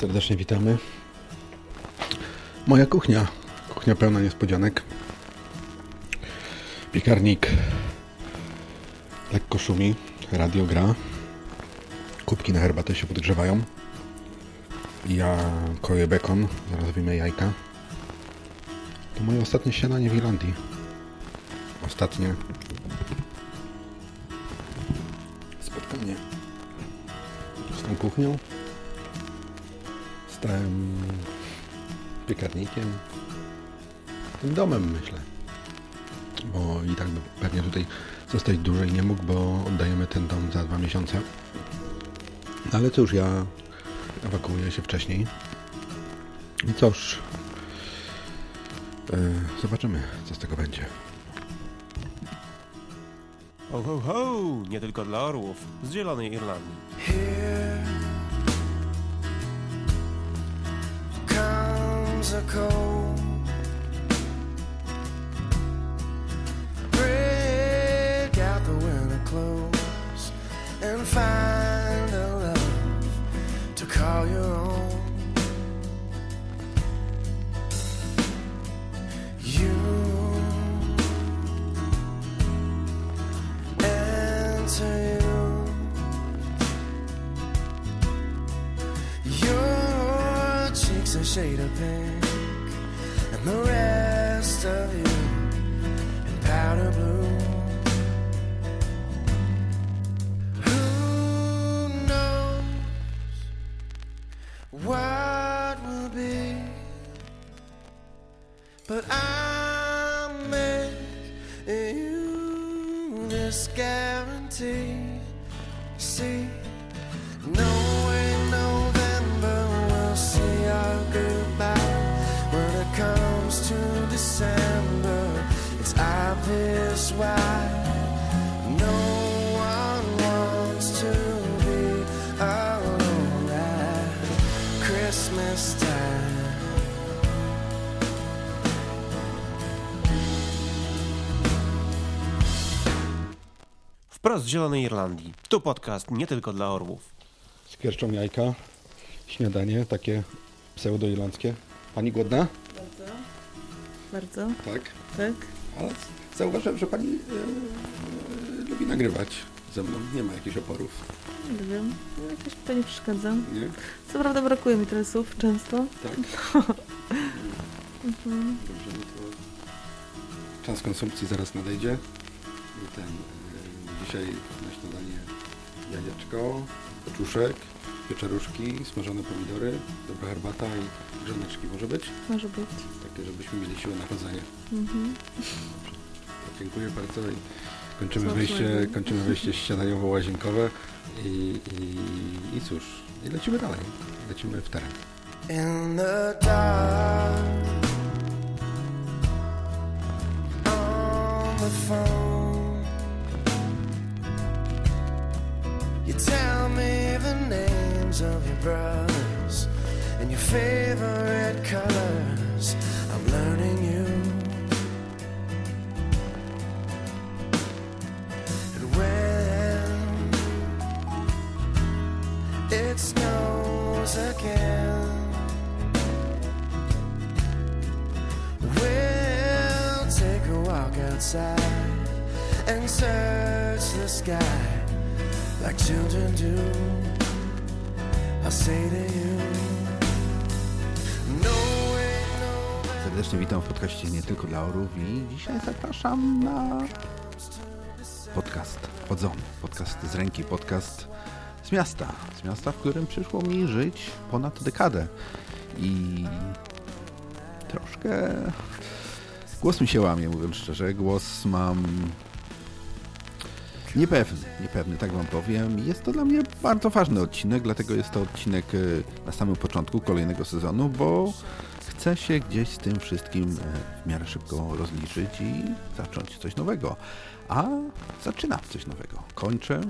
Serdecznie witamy. Moja kuchnia. Kuchnia pełna niespodzianek. Piekarnik lekko szumi. Radio gra. Kubki na herbatę się podgrzewają. Ja koję bekon. Zaraz wyjmę jajka. To moje ostatnie śniadanie w Irlandii. Ostatnie spotkanie z tą kuchnią. Stałem piekarnikiem. Tym domem myślę. Bo i tak by pewnie tutaj zostać dłużej nie mógł, bo oddajemy ten dom za dwa miesiące. Ale cóż, ja ewakuuję się wcześniej. I cóż, yy, zobaczymy, co z tego będzie. Ho, ho, ho! Nie tylko dla orłów z Zielonej Irlandii. Here comes a cold. Break out the winter clothes and find a love to call your own. Shade of pink, and the rest of you in powder blue. Who knows what will be? But I'll make you this guarantee. See, no Wprost z Zielonej Irlandii. Tu podcast nie tylko dla orłów. Skwierczą jajka, śniadanie takie pseudo-irlandzkie. Pani głodna? Bardzo. Bardzo, Tak. tak. Ale zauważyłem, że pani e, lubi nagrywać ze mną. Nie ma jakichś oporów. Nie wiem, no jakoś to nie przeszkadza. Nie? Co prawda brakuje mi teraz słów często. Tak. Mhm. Dobrze, no to czas konsumpcji zaraz nadejdzie. I ten, e, dzisiaj na śniadanie jajeczko, kaczuszek, pieczaruszki, smażone pomidory, dobra herbata i grzaneczki może być? Może być. Takie, żebyśmy mieli siłę na chodzenie. Mhm. Dziękuję bardzo i kończymy Smacznego. wejście, kończymy wejście śniadaniowo-łazienkowe i, i, i cóż, i lecimy dalej. Lecimy w teren. In the dark, on the phone, names of your brothers and your favorite colors. I'm learning you. And when it snows again. We'll take a walk outside and search the sky like children do. Serdecznie witam w podcaście Nie Tylko dla Orów i dzisiaj zapraszam na podcast chodzony, podcast z ręki, podcast z miasta, z miasta, w którym przyszło mi żyć ponad dekadę. I troszkę głos mi się łamie, mówiąc szczerze, głos mam niepewny, niepewny, tak wam powiem. Jest to dla mnie bardzo ważny odcinek, dlatego jest to odcinek e, na samym początku kolejnego sezonu, bo chcę się gdzieś z tym wszystkim e, w miarę szybko rozliczyć i zacząć coś nowego. A zaczynam coś nowego. Kończę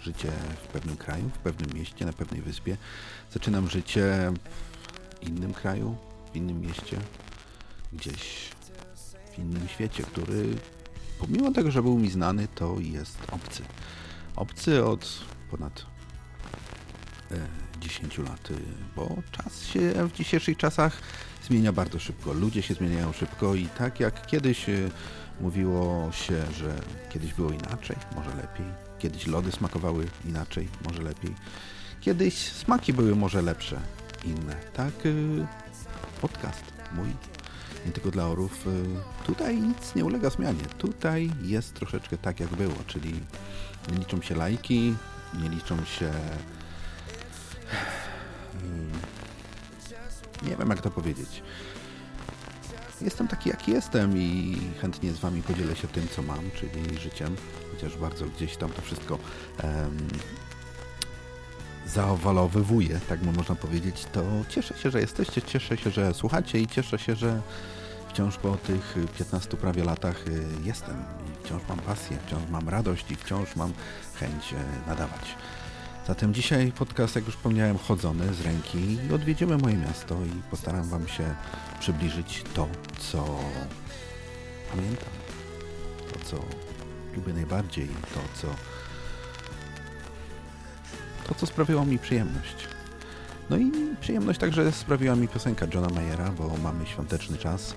życie w pewnym kraju, w pewnym mieście, na pewnej wyspie. Zaczynam życie w innym kraju, w innym mieście, gdzieś w innym świecie, który pomimo tego, że był mi znany, to jest obcy. Obcy od ponad e, 10 lat, y, bo czas się w dzisiejszych czasach zmienia bardzo szybko. Ludzie się zmieniają szybko i tak jak kiedyś y, mówiło się, że kiedyś było inaczej, może lepiej. Kiedyś lody smakowały inaczej, może lepiej. Kiedyś smaki były może lepsze, inne. Tak, y, podcast mój, nie tylko dla orów. y, Tutaj nic nie ulega zmianie. Tutaj jest troszeczkę tak, jak było, czyli nie liczą się lajki, nie liczą się. mm, Nie wiem, jak to powiedzieć. Jestem taki, jaki jestem i chętnie z Wami podzielę się tym, co mam, czyli życiem, chociaż bardzo gdzieś tam to wszystko em, zaowalowywuje, tak mu można powiedzieć, to cieszę się, że jesteście, cieszę się, że słuchacie i cieszę się, że wciąż po tych 15 prawie latach y, jestem i wciąż mam pasję, wciąż mam radość i wciąż mam chęć e, nadawać. Zatem dzisiaj podcast, jak już wspomniałem, chodzony z ręki i odwiedzimy moje miasto i postaram Wam się przybliżyć to, co pamiętam, to, co lubię najbardziej, to, co to, co sprawiło mi przyjemność. No i przyjemność także sprawiła mi piosenka Johna Mayera, bo mamy świąteczny czas,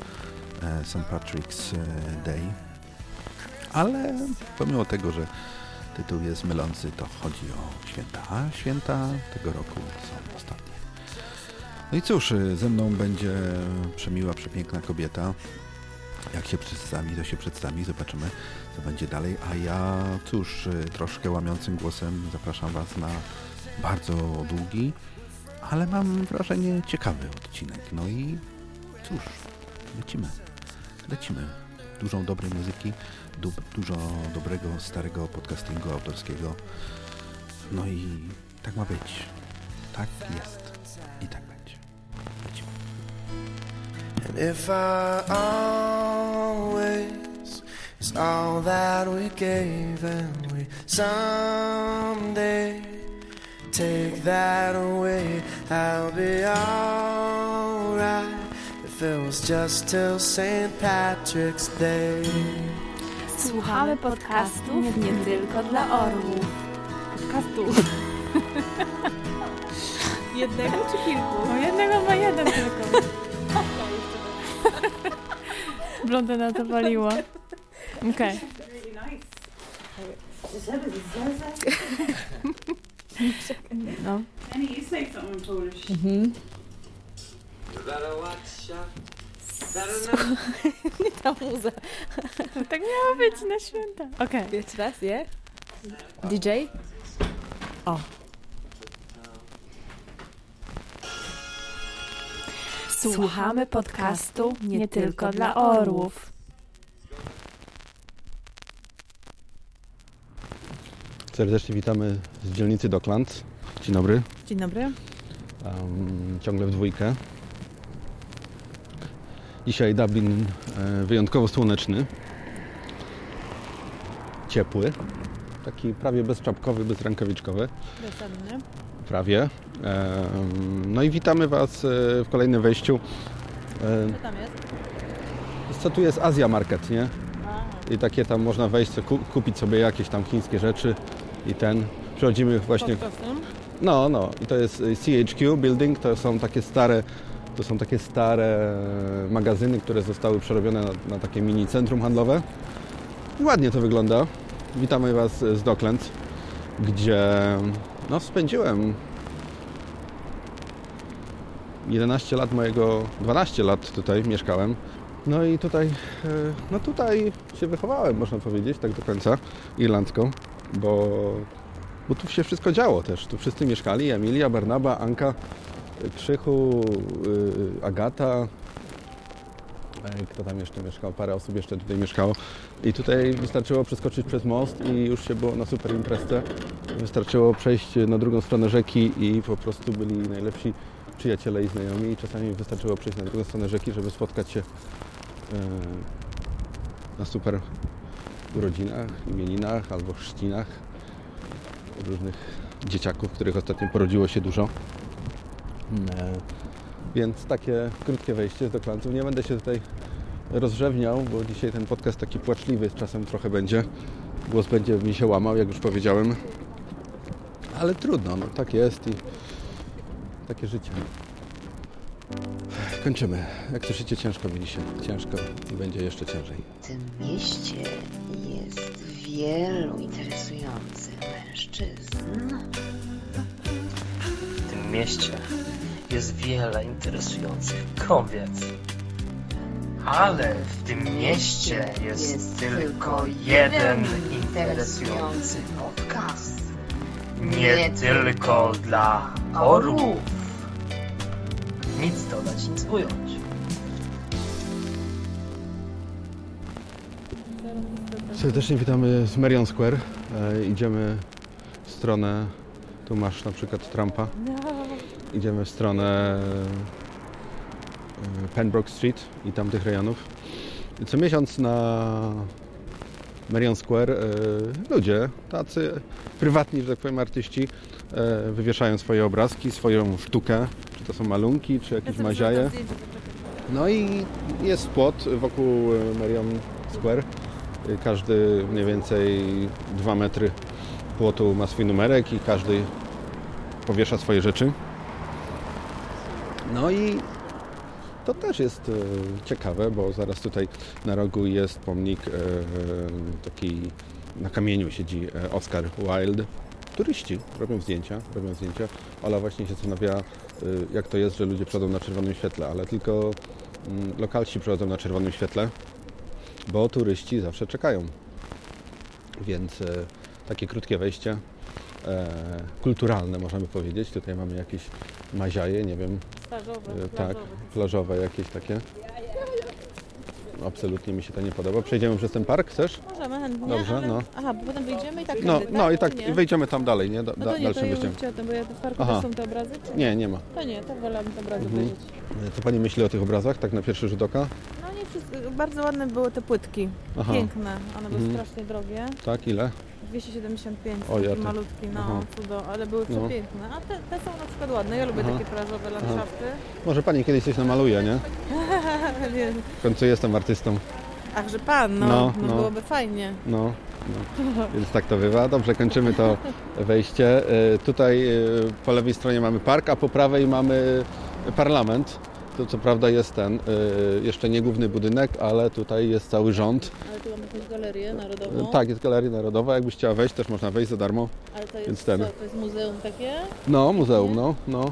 e, St. Patrick's e, Day. Ale pomimo tego, że tytuł jest mylący, to chodzi o święta, a święta tego roku są ostatnie. No i cóż, e, ze mną będzie przemiła, przepiękna kobieta. Jak się przedstawi, to się przedstawi, zobaczymy, co będzie dalej. A ja, cóż, e, troszkę łamiącym głosem zapraszam Was na bardzo długi, ale mam wrażenie ciekawy odcinek. No i cóż, lecimy. Lecimy. Dużo dobrej muzyki, du- dużo dobrego, starego podcastingu autorskiego. No i tak ma być. Tak jest. I tak będzie. Lecimy. Is all that we gave, and we someday take that away, I'll be alright if it was just till St. Patrick's Day. Słuchamy podcastów nie tylko dla orłów. Podcastu. Jednego czy kilku? No jednego ma jeden tylko. Blondyna Okej. No. Penny, you say something in Polish. Ta muza. Tak miało być na święta. Okej. Jeszcze raz, je? DJ? O. Słuchamy podcastu nie tylko dla orłów. Serdecznie witamy z dzielnicy Docklands. Dzień dobry. Dzień dobry. Em, ciągle w dwójkę. Dzisiaj Dublin wyjątkowo słoneczny. Ciepły. Taki prawie bezczapkowy, bezrękawiczkowy. Dosadny. Prawie. Em, no i witamy Was e, w kolejnym wejściu. Co tam jest? Co tu jest Azja Market, nie? I takie tam można wejść, kupić sobie jakieś tam chińskie rzeczy i ten. Przechodzimy właśnie? No, no. I to jest y, CHQ Building, to są takie stare, to są takie stare magazyny, które zostały przerobione na, na takie mini centrum handlowe. Ładnie to wygląda. Witamy Was z Docklands, gdzie no, spędziłem 11 lat mojego, 12 lat tutaj mieszkałem. No i tutaj, e, no tutaj się wychowałem, można powiedzieć, tak do końca, irlandzką, bo bo tu się wszystko działo też. Tu wszyscy mieszkali. Emilia, Barnaba, Anka, Krzychu, yy, Agata. Kto tam jeszcze mieszkał? Parę osób jeszcze tutaj mieszkało. I tutaj wystarczyło przeskoczyć przez most i już się było na super imprezce. Wystarczyło przejść na drugą stronę rzeki i po prostu byli najlepsi przyjaciele i znajomi. I czasami wystarczyło przejść na drugą stronę rzeki, żeby spotkać się yy, na super urodzinach, imieninach albo chrzcinach różnych dzieciaków, których ostatnio porodziło się dużo. E, Więc takie krótkie wejście do klantu. Nie będę się tutaj rozrzewniał, bo dzisiaj ten podcast taki płaczliwy czasem trochę będzie. Głos będzie mi się łamał, jak już powiedziałem. Ale trudno, no tak jest i takie życie. Kończymy. Jak słyszycie, ciężko mi się. Ciężko i będzie jeszcze ciężej. W tym mieście jest wielu interesujących mężczyzn. W tym mieście jest wiele interesujących kobiet. Ale w tym mieście jest, tylko jeden interesujący podcast. Nie tylko dla orłów. Nic dodać, nic ująć. Serdecznie witamy z Marion Square. E, idziemy w stronę, tu masz na przykład Trumpa. Idziemy w stronę e, Pembroke Street i tamtych rejonów. Co miesiąc na Marion Square e, ludzie, tacy prywatni, że tak powiem, artyści, e, wywieszają swoje obrazki, swoją sztukę, czy to są malunki, czy jakieś maziaje. No i jest płot wokół e, Marion Square. Y, Każdy mniej więcej 2 metry płotu ma swój numerek i każdy powiesza swoje rzeczy. No i to też jest e, ciekawe, bo zaraz tutaj na rogu jest pomnik e, taki na kamieniu siedzi e, Oscar Wilde. Turyści robią zdjęcia, robią zdjęcia. Ola właśnie się zastanawia, e, jak to jest, że ludzie przodzą na czerwonym świetle, ale tylko mm, lokalsi przechodzą na czerwonym świetle, bo turyści zawsze czekają. Więc e, takie krótkie wejście, kulturalne możemy powiedzieć. Tutaj mamy jakieś maziaje, nie wiem, Stażowe, e, tak, plażowe jakieś takie. Absolutnie mi się to nie podoba. Przejdziemy przez ten park, chcesz? Możemy chętnie, Dobrze, ale... no. Aha, bo potem wyjdziemy i tak No, tędy, no i tak Nie. wejdziemy tam dalej, nie? Da, No da, to nie, to dalszym ja bym chciała, bo ja w parku Aha. są te obrazy, czy Nie, nie ma. To nie, to wolałabym te obrazy Mhm. obejrzeć. Co Pani myśli o tych obrazach, tak na pierwszy rzut oka? No nie wszyscy, bardzo ładne były te płytki, Aha. piękne, one były Mhm. strasznie drogie. Tak, ile? 275, O, ja taki malutki, no Aha. cudo, ale były No. przepiękne. A te, te są na przykład ładne, ja lubię Aha. takie plażowe landschafty. Może Pani kiedyś coś namaluje, nie? Wiem. W końcu jestem artystą. Ach, że pan, no, No, no, no. byłoby fajnie. No, no. więc tak to bywa. Dobrze, kończymy to wejście. E, Tutaj e, po lewej stronie mamy park, a po prawej mamy parlament. To co prawda jest ten, e, jeszcze nie główny budynek, ale tutaj jest cały rząd. Ale tu mamy jakąś galerię narodową. Tak, jest Galeria Narodowa. Jakbyś chciała wejść, też można wejść za darmo. Ale to więc jest, ten. co, to jest muzeum takie? No, muzeum, no, no.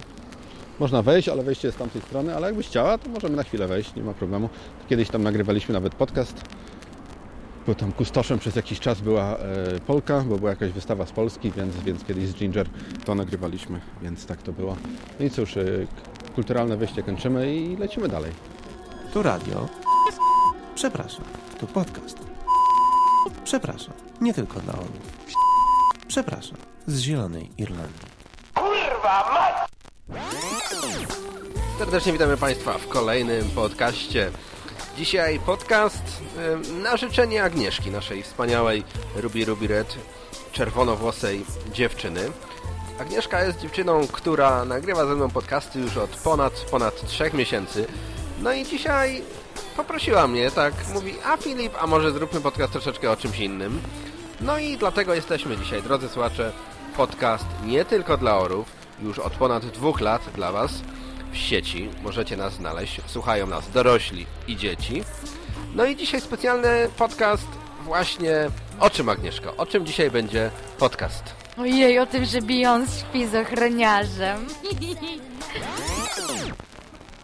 Można wejść, ale wejście jest z tamtej strony, ale jakbyś chciała, to możemy na chwilę wejść, nie ma problemu. Kiedyś tam nagrywaliśmy nawet podcast, bo tam kustoszem przez jakiś czas była e, Polka, bo była jakaś wystawa z Polski, więc, więc kiedyś z Ginger to nagrywaliśmy, więc tak to było. No i cóż, e, kulturalne wejście kończymy i lecimy dalej. Tu radio. Przepraszam, tu podcast. Przepraszam, nie tylko dla orłów. Przepraszam, z Zielonej Irlandii. Serdecznie witamy Państwa w kolejnym podcaście. Dzisiaj podcast na życzenie Agnieszki, naszej wspaniałej Ruby Ruby Red, czerwonowłosej dziewczyny. Agnieszka jest dziewczyną, która nagrywa ze mną podcasty już od ponad, ponad trzech miesięcy. No i dzisiaj poprosiła mnie, tak, mówi, a Filip, a może zróbmy podcast troszeczkę o czymś innym. No i dlatego jesteśmy dzisiaj, drodzy słuchacze, podcast nie tylko dla orów, już od ponad dwóch lat dla Was w sieci. Możecie nas znaleźć, słuchają nas dorośli i dzieci. No i dzisiaj specjalny podcast właśnie o czym Agnieszko? O czym dzisiaj będzie podcast? Ojej, o tym, że Beyoncé śpi z ochroniarzem.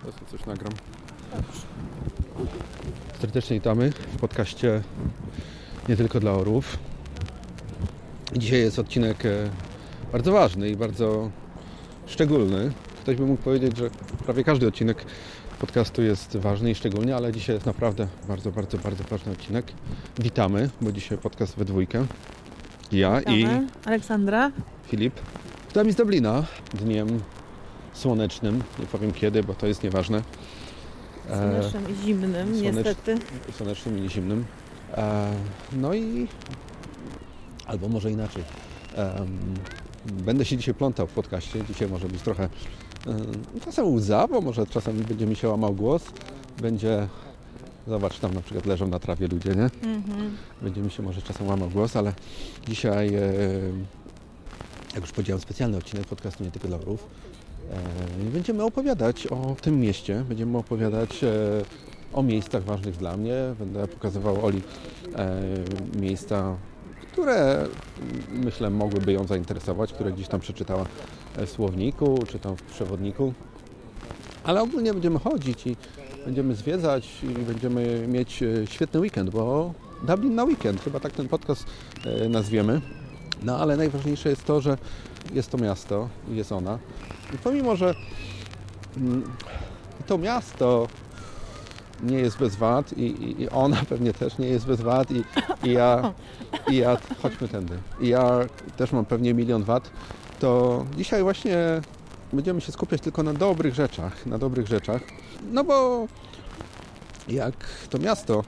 Teraz coś nagram. Serdecznie witamy w podcaście nie tylko dla orłów. Dzisiaj jest odcinek e, bardzo ważny i bardzo szczególny. Ktoś by mógł powiedzieć, że prawie każdy odcinek podcastu jest ważny i szczególny, ale dzisiaj jest naprawdę bardzo, bardzo, bardzo ważny odcinek. Witamy, bo dzisiaj podcast we dwójkę. Ja i. Aleksandra. Filip. Witamy z Dublina dniem słonecznym. Nie powiem kiedy, bo to jest nieważne. E, Słonecznym i zimnym, słonecz- niestety. słonecznym i zimnym. E, no i albo może inaczej. Będę się dzisiaj plątał w podcaście. Dzisiaj może być trochę em, czasem łza, bo może czasem będzie mi się łamał głos. Będzie Zobacz, tam na przykład leżą na trawie ludzie, nie? Mhm. Będzie mi się może czasem łamał głos, ale dzisiaj, e, jak już powiedziałem, specjalny odcinek podcastu nie tylko dla orów. E, Będziemy opowiadać o tym mieście, będziemy opowiadać e, o miejscach ważnych dla mnie. Będę pokazywał Oli e, miejsca, które myślę mogłyby ją zainteresować, które gdzieś tam przeczytała w słowniku czy tam w przewodniku. Ale ogólnie będziemy chodzić i będziemy zwiedzać i będziemy mieć e, świetny weekend, bo Dublin na weekend, chyba tak ten podcast e, nazwiemy. No ale najważniejsze jest to, że jest to miasto i jest ona. I pomimo, że mm, to miasto nie jest bez wad i, i, i ona pewnie też nie jest bez wad i, i ja, i ja, chodźmy tędy, i ja też mam pewnie milion wad, to dzisiaj właśnie będziemy się skupiać tylko na dobrych rzeczach, na dobrych rzeczach, no bo jak to miasto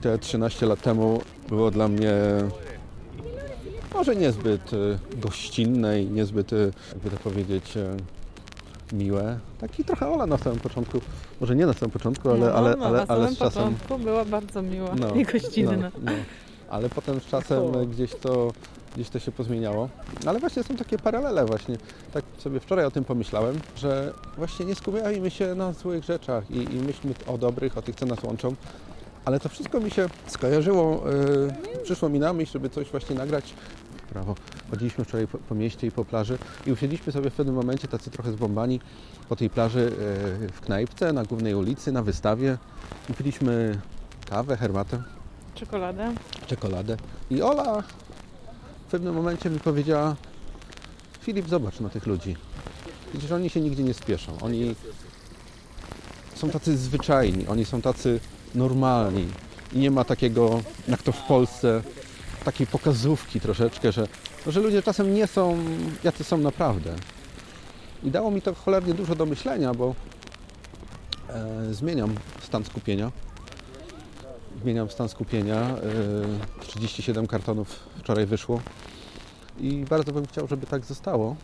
te 13 lat temu było dla mnie może niezbyt e, gościnne i niezbyt, e, jakby to powiedzieć, e, miłe. Taki trochę Ola na samym początku, może nie na samym początku, ale, no, ale, no, ale, na ale samym z czasem... początku była bardzo miła No, i gościnna. no, no. Ale potem z czasem gdzieś to, gdzieś to się pozmieniało. Ale właśnie są takie paralele właśnie. Tak sobie wczoraj o tym pomyślałem, że właśnie nie skupiajmy się na złych rzeczach i, i myślmy o dobrych, o tych, co nas łączą. Ale to wszystko mi się skojarzyło, yy, przyszło mi na myśl, żeby coś właśnie nagrać. Prawo. Chodziliśmy wczoraj po, po mieście i po plaży i usiedliśmy sobie w pewnym momencie tacy trochę zbombani po tej plaży yy, w knajpce, na głównej ulicy, na wystawie. I piliśmy kawę, herbatę Czekoladę. czekoladę. I Ola w pewnym momencie mi powiedziała Filip, zobacz na tych ludzi. Przecież oni się nigdzie nie spieszą. Oni są tacy zwyczajni, oni są tacy normalni. I nie ma takiego, jak to w Polsce, takiej pokazówki troszeczkę, że, że ludzie czasem nie są, jacy są naprawdę. I dało mi to cholernie dużo do myślenia, bo e, zmieniam stan skupienia zmieniam stan skupienia. Yy, 37 kartonów wczoraj wyszło i bardzo bym chciał, żeby tak zostało,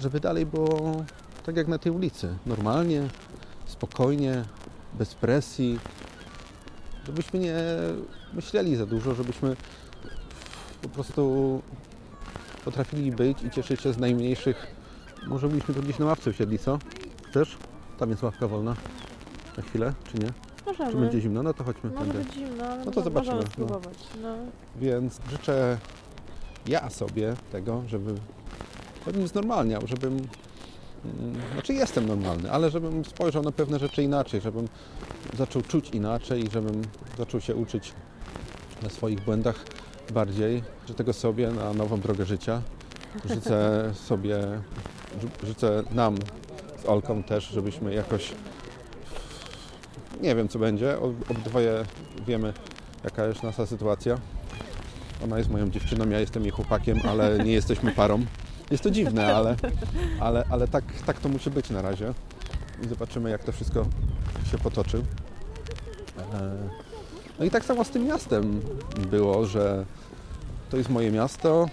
żeby dalej było tak jak na tej ulicy, normalnie, spokojnie, bez presji, żebyśmy nie myśleli za dużo, żebyśmy po prostu potrafili być i cieszyć się z najmniejszych. Może byśmy tu gdzieś na ławce usiedli, co? Też? Tam jest ławka wolna. Na chwilę, czy nie? Możemy. Czy będzie zimno? No to chodźmy Może tędy. być zimno, ale No to mo- zobaczymy, Możemy no. spróbować. No. Więc życzę ja sobie tego, żeby żebym znormalniał, żebym mm, znaczy jestem normalny, ale żebym spojrzał na pewne rzeczy inaczej, żebym zaczął czuć inaczej, żebym zaczął się uczyć na swoich błędach bardziej. Życzę tego sobie na nową drogę życia. Życzę sobie, ży- życzę nam z Olką też, żebyśmy jakoś nie wiem co będzie. Ob- Obydwoje wiemy jaka jest nasza sytuacja. Ona jest moją dziewczyną, ja jestem jej chłopakiem, ale nie jesteśmy parą. Jest to dziwne, ale, ale, ale tak, tak to musi być na razie. I zobaczymy, jak to wszystko się potoczy. E, No i tak samo z tym miastem było, że to jest moje miasto.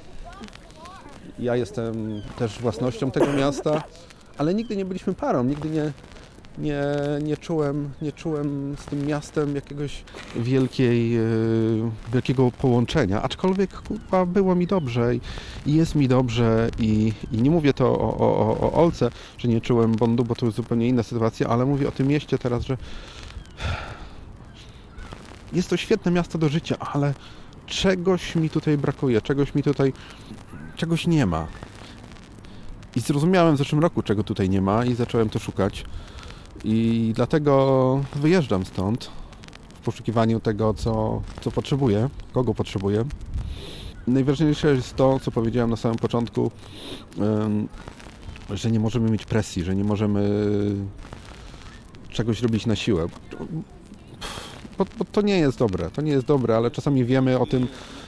Ja jestem też własnością tego miasta, ale nigdy nie byliśmy parą, nigdy nie, nie, nie, czułem, nie czułem z tym miastem jakiegoś wielkiej, e, wielkiego połączenia, aczkolwiek kurwa, było mi dobrze i, jest mi dobrze i, i nie mówię to o, o, o, o Olce, że nie czułem bondu, bo to jest zupełnie inna sytuacja, ale mówię o tym mieście teraz, że jest to świetne miasto do życia, ale czegoś mi tutaj brakuje, czegoś mi tutaj, czegoś nie ma. I zrozumiałem w zeszłym roku, czego tutaj nie ma i zacząłem to szukać. I dlatego wyjeżdżam stąd w poszukiwaniu tego, co, co potrzebuję, kogo potrzebuję. Najważniejsze jest to, co powiedziałem na samym początku, że nie możemy mieć presji, że nie możemy czegoś robić na siłę. Bo, bo to nie jest dobre, to nie jest dobre, ale czasami wiemy o tym,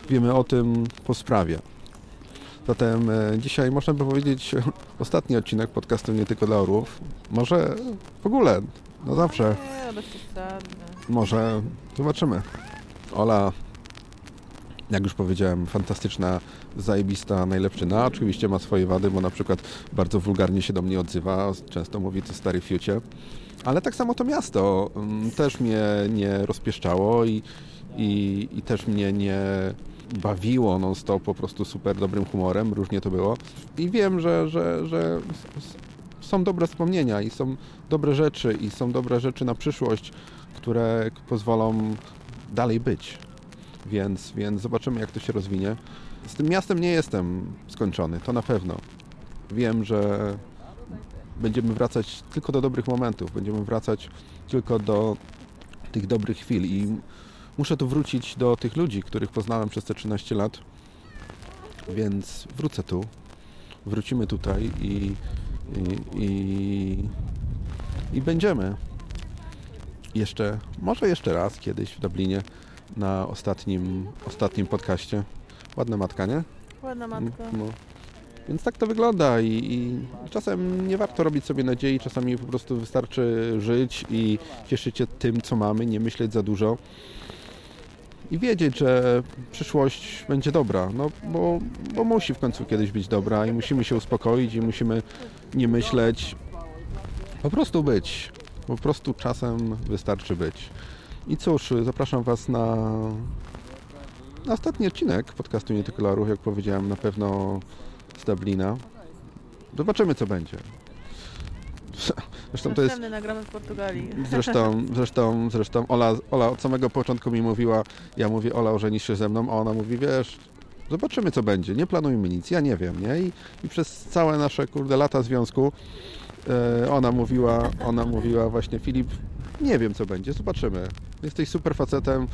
wiemy o tym po sprawie. Zatem e, dzisiaj można by powiedzieć ostatni odcinek podcastu Nie tylko dla orłów. Może w ogóle, no zawsze, może zobaczymy. Ola, jak już powiedziałem, fantastyczna, zajebista, najlepszyna. Oczywiście ma swoje wady, bo na przykład bardzo wulgarnie się do mnie odzywa. Często mówi to stary fiucie. Ale tak samo to miasto mm, też mnie nie rozpieszczało i, i, i też mnie nie bawiło non-stop po prostu super dobrym humorem, różnie to było. I wiem, że, że, że są dobre wspomnienia i są dobre rzeczy i są dobre rzeczy na przyszłość, które pozwolą dalej być. Więc, więc zobaczymy, jak to się rozwinie. Z tym miastem nie jestem skończony, to na pewno. Wiem, że będziemy wracać tylko do dobrych momentów, będziemy wracać tylko do tych dobrych chwil i muszę tu wrócić do tych ludzi, których poznałem przez te 13 lat, więc wrócę tu, wrócimy tutaj i, i, i, i będziemy jeszcze, może jeszcze raz kiedyś w Dublinie na ostatnim, ostatnim podcaście. Ładna matka, nie? Ładna matka. No. Więc tak to wygląda i, i czasem nie warto robić sobie nadziei, czasami po prostu wystarczy żyć i cieszyć się tym, co mamy, nie myśleć za dużo i wiedzieć, że przyszłość będzie dobra, no bo, bo musi w końcu kiedyś być dobra i musimy się uspokoić i musimy nie myśleć, po prostu być, po prostu czasem wystarczy być. I cóż, zapraszam Was na, na ostatni odcinek podcastu Nie Tylko Larów, jak powiedziałem, na pewno z Dublina. Zobaczymy, co będzie. Zresztą to jest... Nagramy w Portugalii. Zresztą, zresztą, zresztą Ola, Ola od samego początku mi mówiła, ja mówię, Ola, ożenisz się ze mną, a ona mówi, wiesz, zobaczymy co będzie, nie planujmy nic, ja nie wiem, nie? I, i przez całe nasze, kurde, lata związku e, ona mówiła, ona mówiła właśnie, Filip, nie wiem co będzie, zobaczymy. Jesteś super facetem,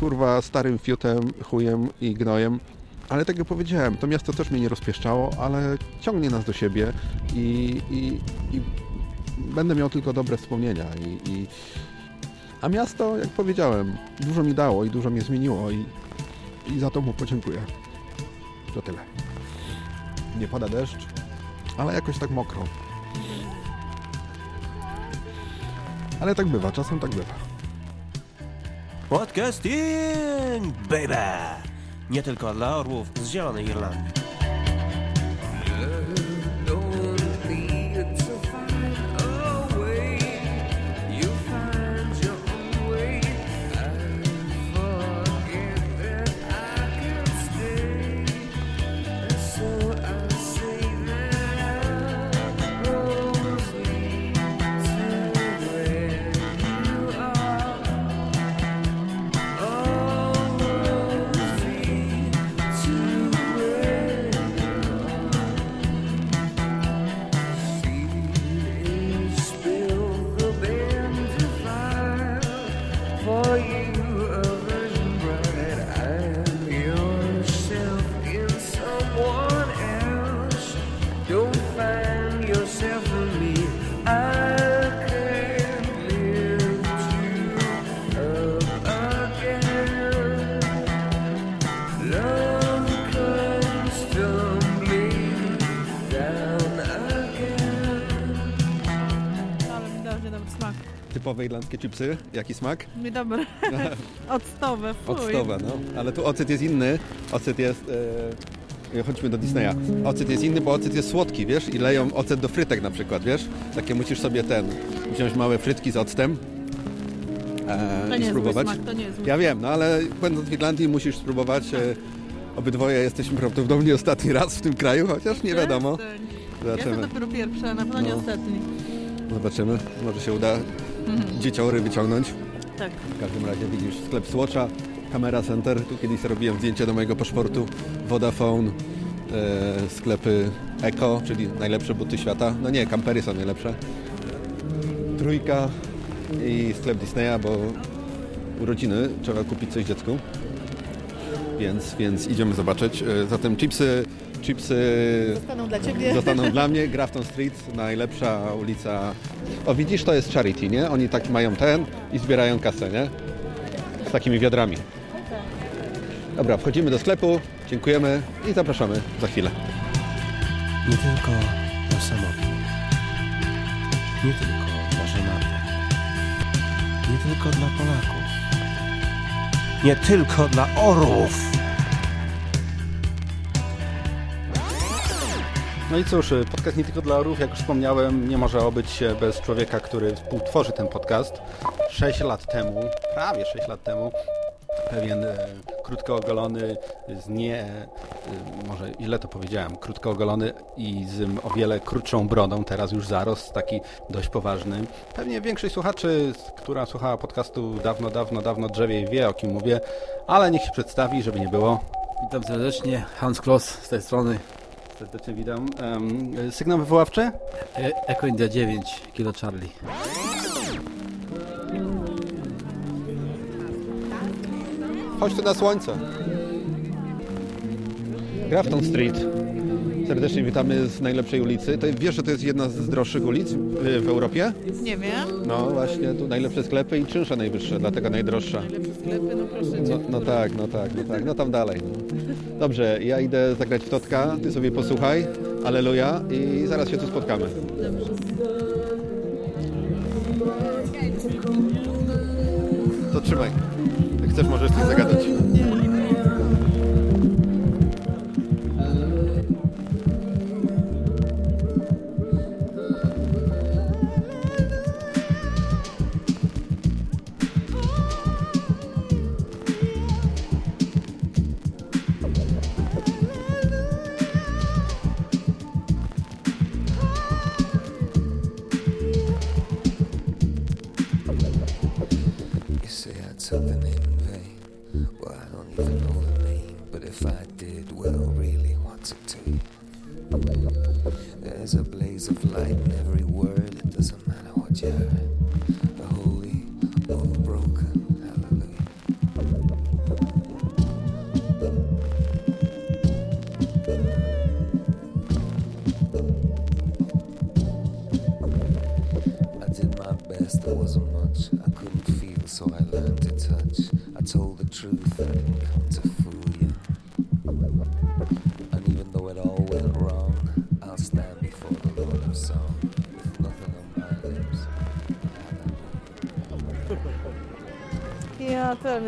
kurwa, starym fiutem, chujem i gnojem, ale tak jak powiedziałem, to miasto też mnie nie rozpieszczało, ale ciągnie nas do siebie i, i, i będę miał tylko dobre wspomnienia. I, i, a miasto, jak powiedziałem, dużo mi dało i dużo mnie zmieniło i, i za to mu podziękuję. To tyle. Nie pada deszcz, ale jakoś tak mokro. Ale tak bywa, czasem tak bywa. Podcasting, baby! Nie tylko dla orłów z Zielonej Irlandii. Typowe irlandzkie chipsy. Jaki smak? Mi dobry. Octowe, fuj. Octowe, no. Ale tu ocet jest inny. Ocet jest... E... Chodźmy do Disneya. Ocet jest inny, bo ocet jest słodki, wiesz? I leją ocet do frytek na przykład, wiesz? Takie musisz sobie ten... Wziąć małe frytki z octem e, To i nie spróbować. smak, to nie jest Ja wiem, no ale będąc w Irlandii musisz spróbować. E, obydwoje jesteśmy prawdopodobnie ostatni raz w tym kraju, chociaż nie wiadomo. Zobaczymy. Ja to dopiero pierwsze, na pewno nie No. ostatni. Zobaczymy. Może się uda Mhm. dzieciory wyciągnąć. Tak. W każdym razie widzisz sklep Swatcha, Camera Center. Tu kiedyś robiłem zdjęcie do mojego paszportu. Vodafone, e, sklepy Eko, czyli najlepsze buty świata. No nie, kampery są najlepsze. Trójka i sklep Disneya, bo urodziny trzeba kupić coś dziecku. Więc, więc idziemy zobaczyć. E, Zatem chipsy, chipsy Zostaną dla ciebie. Zostaną dla mnie. Grafton Street, najlepsza ulica. O widzisz, to jest charity, nie? Oni tak mają ten i zbierają kasę, nie? Z takimi wiadrami. Dobra, wchodzimy do sklepu, dziękujemy i zapraszamy za chwilę. Nie tylko dla samotnych. Nie tylko dla żonatek. Nie tylko dla Polaków. Nie tylko dla orłów. No i cóż, podcast nie tylko dla orów, jak już wspomniałem, nie może obyć się bez człowieka, który współtworzy ten podcast. 6 lat temu, prawie 6 lat temu, pewien e, krótko ogolony, z nie, e, może źle to powiedziałem, krótko ogolony i z o wiele krótszą brodą, teraz już zarost taki dość poważny. Pewnie większość słuchaczy, która słuchała podcastu dawno, dawno, dawno drzewie wie o kim mówię, ale niech się przedstawi, żeby nie było. Witam serdecznie, Hans Kloss z tej strony. Serdecznie witam. Um, sygnał wywoławczy? E, Echo India 9, Kilo Charlie. Chodź tu na słońce. Grafton Street. Serdecznie witamy z najlepszej ulicy. To, wiesz, że to jest jedna z droższych ulic w, w Europie? Nie wiem. No właśnie, tu najlepsze sklepy i czynsze najwyższe, dlatego najdroższa. Sklepy, no proszę cię. No, no tak, no tak, no tak, no tam dalej. No. Dobrze, ja idę zagrać w Totka, ty sobie posłuchaj, aleluja i zaraz się tu spotkamy. To trzymaj. Jak chcesz, możesz coś zagadać. Name in vain. Well, I don't even know the name, but if I did, well, really, what's it to? There's a blaze of light in every word. It doesn't matter what you heard.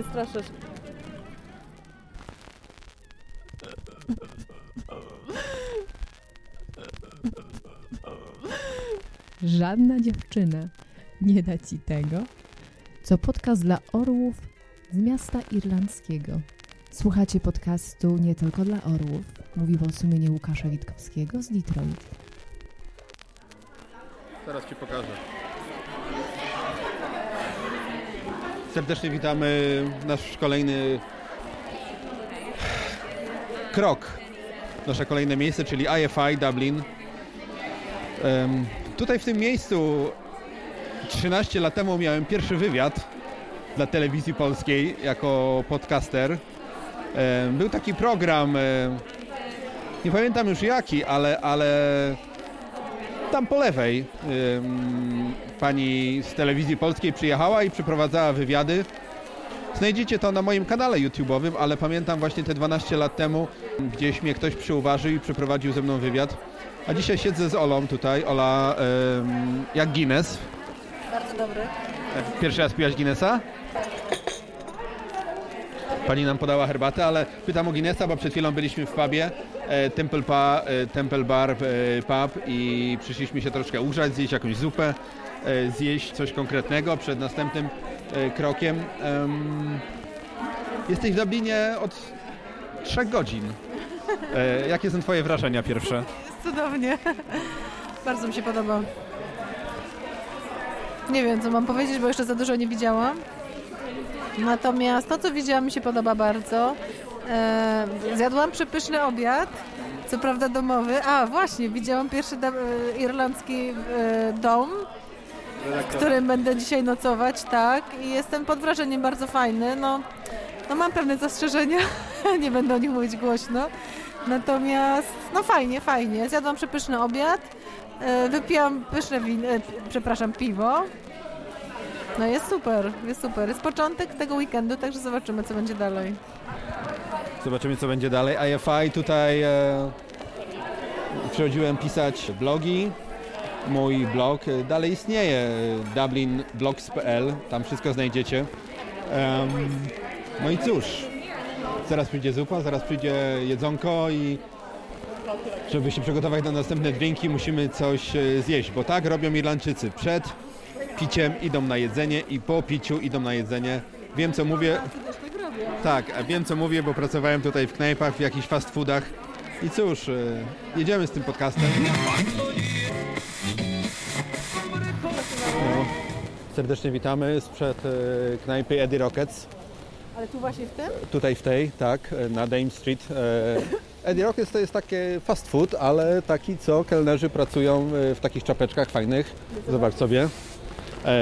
Mnie straszysz. Żadna dziewczyna nie da ci tego, co podcast dla orłów z miasta irlandzkiego. Słuchacie podcastu nie tylko dla orłów, mówi o sumieniu Łukasza Witkowskiego z Detroit. Zaraz Ci pokażę. Serdecznie witamy nasz kolejny krok. Nasze kolejne miejsce, czyli IFI Dublin. Em, tutaj w tym miejscu 13 lat temu miałem pierwszy wywiad dla telewizji polskiej jako podcaster. Em, Był taki program, em, nie pamiętam już jaki, ale, ale tam po lewej pani z telewizji polskiej przyjechała i przeprowadzała wywiady. Znajdziecie to na moim kanale YouTube'owym, ale pamiętam właśnie te 12 lat temu, gdzieś mnie ktoś przyuważył i przeprowadził ze mną wywiad. A dzisiaj siedzę z Olą tutaj. Ola, jak Guinness. Bardzo dobry. Pierwszy raz piłaś Guinnessa? Pani nam podała herbatę, ale pytam o Guinnessa, bo przed chwilą byliśmy w pubie Temple, pa, e, Temple Bar e, Pub i przyszliśmy się troszkę ugrzać, zjeść jakąś zupę, e, zjeść coś konkretnego przed następnym e, krokiem. Em, jesteś w Dublinie od trzech godzin. E, jakie są Twoje wrażenia pierwsze? Jest cudownie. Bardzo mi się podoba. Nie wiem, co mam powiedzieć, bo jeszcze za dużo nie widziałam. Natomiast to, co widziałam, mi się podoba bardzo. E, zjadłam przepyszny obiad, co prawda domowy. A, właśnie, widziałam pierwszy e, irlandzki e, dom, w którym będę dzisiaj nocować, tak. I jestem pod wrażeniem bardzo fajny. No, no mam pewne zastrzeżenia, nie będę o nich mówić głośno. Natomiast, no fajnie, fajnie. Zjadłam przepyszny obiad, wypiłam pyszne win, e, przepraszam, piwo. No jest super, jest super. Jest początek tego weekendu, także zobaczymy, co będzie dalej. Zobaczymy, co będzie dalej. IFI tutaj e, przychodziłem pisać blogi. Mój blog e, dalej istnieje, e, dublinblogs.pl, tam wszystko znajdziecie. Em, no i cóż, zaraz przyjdzie zupa, zaraz przyjdzie jedzonko i żeby się przygotować na następne drinki, musimy coś e, zjeść, bo tak robią Irlandczycy. Przed piciem idą na jedzenie i po piciu idą na jedzenie. Wiem, co mówię. Tak, wiem co mówię, bo pracowałem tutaj w knajpach, w jakichś fast foodach. I cóż, e, jedziemy z tym podcastem. No, serdecznie witamy sprzed e, knajpy Eddie Rockets. Ale tu właśnie w tym? Tutaj w tej, tak, e, na Dame Street. Eddie Rockets to jest takie fast food, ale taki, co kelnerzy pracują w takich czapeczkach fajnych. Zobacz sobie.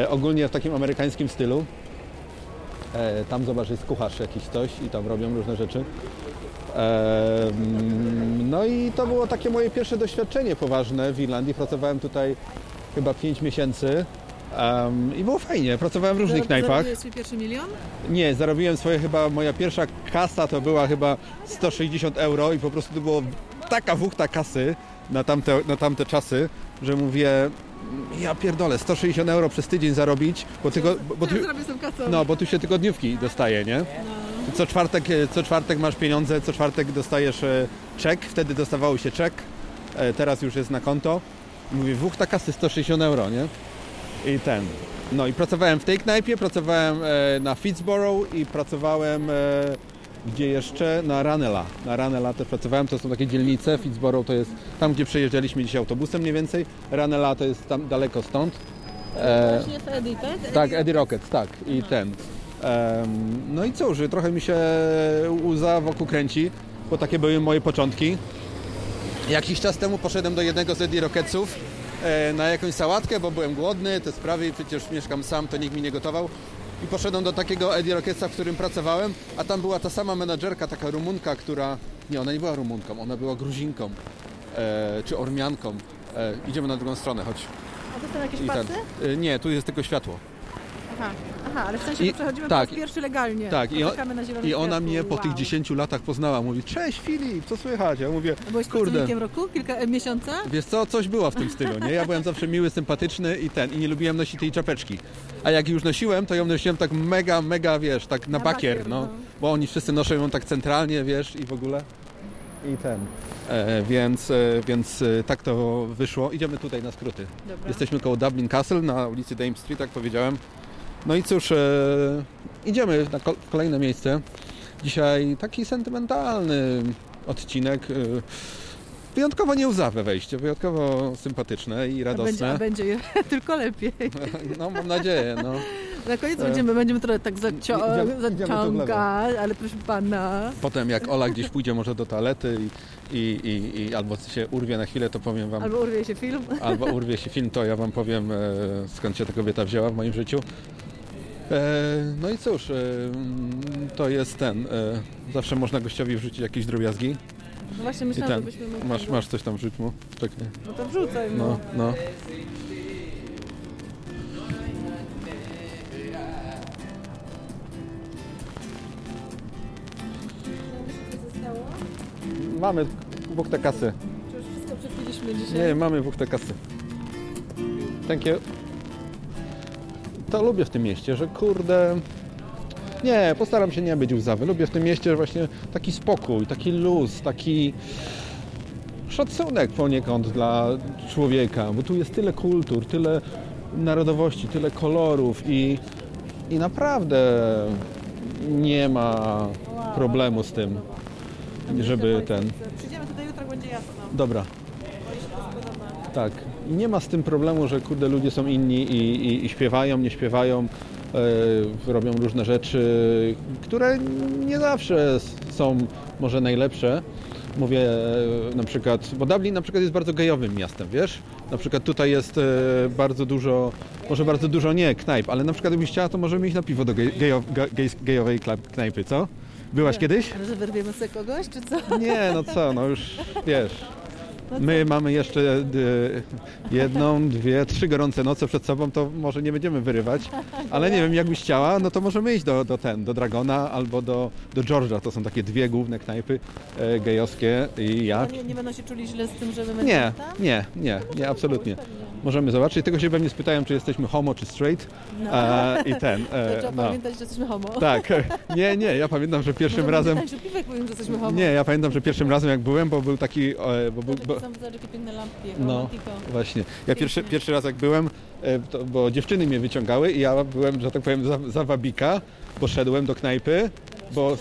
Ogólnie w takim amerykańskim stylu. E, tam zobacz, jest kucharz jakiś coś i tam robią różne rzeczy. E, mm, no i to było takie moje pierwsze doświadczenie poważne w Irlandii. Pracowałem tutaj chyba 5 miesięcy em, i było fajnie. Pracowałem w różnych Zaro- knajpach. Zarobiłeś swój pierwszy milion? Nie, zarobiłem swoje chyba, moja pierwsza kasa to była chyba 160 euro i po prostu to było taka wuchta kasy na tamte, na tamte czasy, że mówię, ja pierdolę, 160 euro przez tydzień zarobić, bo, tylko, bo, tu, no, bo tu się tygodniówki dostaje, nie? Co czwartek, e, co czwartek masz pieniądze, co czwartek dostajesz e, czek, wtedy dostawało się czek, e, teraz już jest na konto. Mówię, wuchta kasy 160 euro, nie? I ten. No i pracowałem w tej knajpie, pracowałem na Fitzborough i pracowałem gdzie jeszcze? Na Ranela. Na Ranela też pracowałem, to są takie dzielnice. Fitzborough to jest tam, gdzie przejeżdżaliśmy dzisiaj autobusem mniej więcej. Ranela to jest tam daleko stąd. E, Właśnie jest Eddie, tak? tak, Eddie Rockets, tak. I ten. Em, no i cóż, trochę mi się łza wokół kręci, bo takie były moje początki. Jakiś czas temu poszedłem do jednego z Eddie Rocketsów e, na jakąś sałatkę, bo byłem głodny, te sprawy, przecież mieszkam sam, to nikt mi nie gotował. I poszedłem do takiego Eddie Rocketsa, w którym pracowałem, a tam była ta sama menadżerka, taka Rumunka, która... Nie, ona nie była Rumunką, ona była Gruzinką, e, czy Ormianką. E, idziemy na drugą stronę, chodź. A to są jakieś I pasy? E, nie, tu jest tylko światło. Aha, Aha, ale w sensie I- przechodzimy tak, po raz pierwszy legalnie. Tak, i, o, Czekamy na zielone i ona światło. mnie po wow. tych 10 latach poznała. Mówi, cześć Filip, co słychać? Ja mówię, A Byłeś kurde, roku? Kilka e, miesiąca? wiesz co, coś było w tym stylu, nie? Ja byłem zawsze miły, sympatyczny i ten, i nie lubiłem nosić tej czapeczki. A jak już nosiłem, to ją nosiłem tak mega, mega, wiesz, tak na, Na bakier, bakier, no. no. Bo oni wszyscy noszą ją tak centralnie, wiesz, i w ogóle. I ten. E, więc, e, więc e, tak to wyszło. Idziemy tutaj na skróty. Dobra. Jesteśmy koło Dublin Castle na ulicy Dame Street, jak powiedziałem. No i cóż, e, idziemy na kolejne miejsce. Dzisiaj taki sentymentalny odcinek. E, wyjątkowo niełzawe wejście, wyjątkowo sympatyczne i A będzie, radosne. a będzie tylko lepiej. No mam nadzieję, no. Na koniec E, będziemy, będziemy trochę tak lewo. zaciągać, ale proszę pana. Potem jak Ola gdzieś pójdzie może do toalety i, i, i, i albo się urwie na chwilę, to powiem wam. Albo urwie się film. albo urwie się film, to ja wam powiem skąd się ta kobieta wzięła w moim życiu. E, no i cóż, e, to jest ten. E, zawsze można gościowi wrzucić jakieś drobiazgi. No właśnie myślałam, ten. żebyśmy mogli Masz, masz coś tam wrzuć mu? Czekaj. No to wrzucaj, no. No, no. Mamy wuchtę kasy. Czy już wszystko przepiliśmy dzisiaj? Nie, mamy wuchtę kasy. Thank you. To lubię w tym mieście, że kurde... Nie, postaram się nie być łzawy. Lubię w tym mieście właśnie taki spokój, taki luz, taki szacunek poniekąd dla człowieka, bo tu jest tyle kultur, tyle narodowości, tyle kolorów i, i naprawdę nie ma problemu z tym, żeby ten... Przyjdziemy tutaj jutro, będzie jasno. Dobra, tak. I nie ma z tym problemu, że kurde ludzie są inni i, i, i śpiewają, nie śpiewają, e, robią różne rzeczy, które nie zawsze są może najlepsze. Mówię e, na przykład, bo Dublin na przykład jest bardzo gejowym miastem, wiesz? Na przykład tutaj jest e, bardzo dużo, może bardzo dużo nie knajp, ale na przykład gdybyś chciała, to możemy iść na piwo do gej, gejo, ge- gej, gejowej knajpy, co? Byłaś kiedyś? Że wyrwiemy sobie kogoś, czy co? Nie, no co, no już wiesz. My mamy jeszcze y, jedną, dwie, trzy gorące noce przed sobą, to może nie będziemy wyrywać, ale nie wiem, jakbyś chciała, no to możemy iść do, do ten, do Dragona albo do, do George'a, to są takie dwie główne knajpy e, gejowskie i jak? Nie, nie będą się czuli źle z tym, że my Nie, będziemy tam? nie, nie, nie, absolutnie. Możemy zobaczyć, tylko się pewnie spytają, czy jesteśmy homo, czy straight No. e, i ten, To e, trzeba no. pamiętać, że jesteśmy homo. Tak, nie, nie, ja pamiętam, że pierwszym Możemy razem... tańczyć piwek, powiem, że jesteśmy homo. Nie, ja pamiętam, że pierwszym razem jak byłem, bo był taki... e, Bo, był, bo, zobacz, jakie piękne lampki, no, właśnie. Ja pierwszy, pierwszy raz jak byłem, e, to, bo dziewczyny mnie wyciągały i ja byłem, że tak powiem, za, za wabika, poszedłem do knajpy Bo,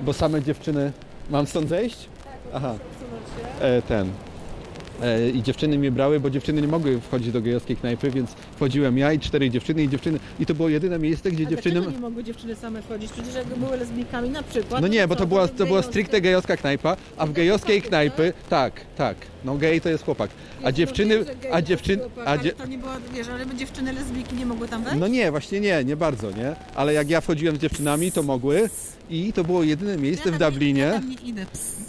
bo same dziewczyny... Mam stąd zejść? Aha. E, ten. E, I dziewczyny mnie brały, bo dziewczyny nie mogły wchodzić do gejowskiej knajpy, więc wchodziłem ja i cztery dziewczyny i dziewczyny. I to było jedyne miejsce, gdzie A dziewczyny... nie mogły dziewczyny same wchodzić? Przecież jakby były lesbijkami na przykład. No nie, bo to była, by to była stricte gejowska knajpa, a w gejowskiej knajpy, tak, tak, no gej to jest chłopak, a dziewczyny, a dziewczyny, a dzie... Ale to nie była, wiesz, ale dziewczyny lesbijki nie mogły tam wejść? No nie, właśnie nie, nie bardzo, nie, ale jak ja wchodziłem z dziewczynami, to mogły i to było jedyne miejsce w Dublinie,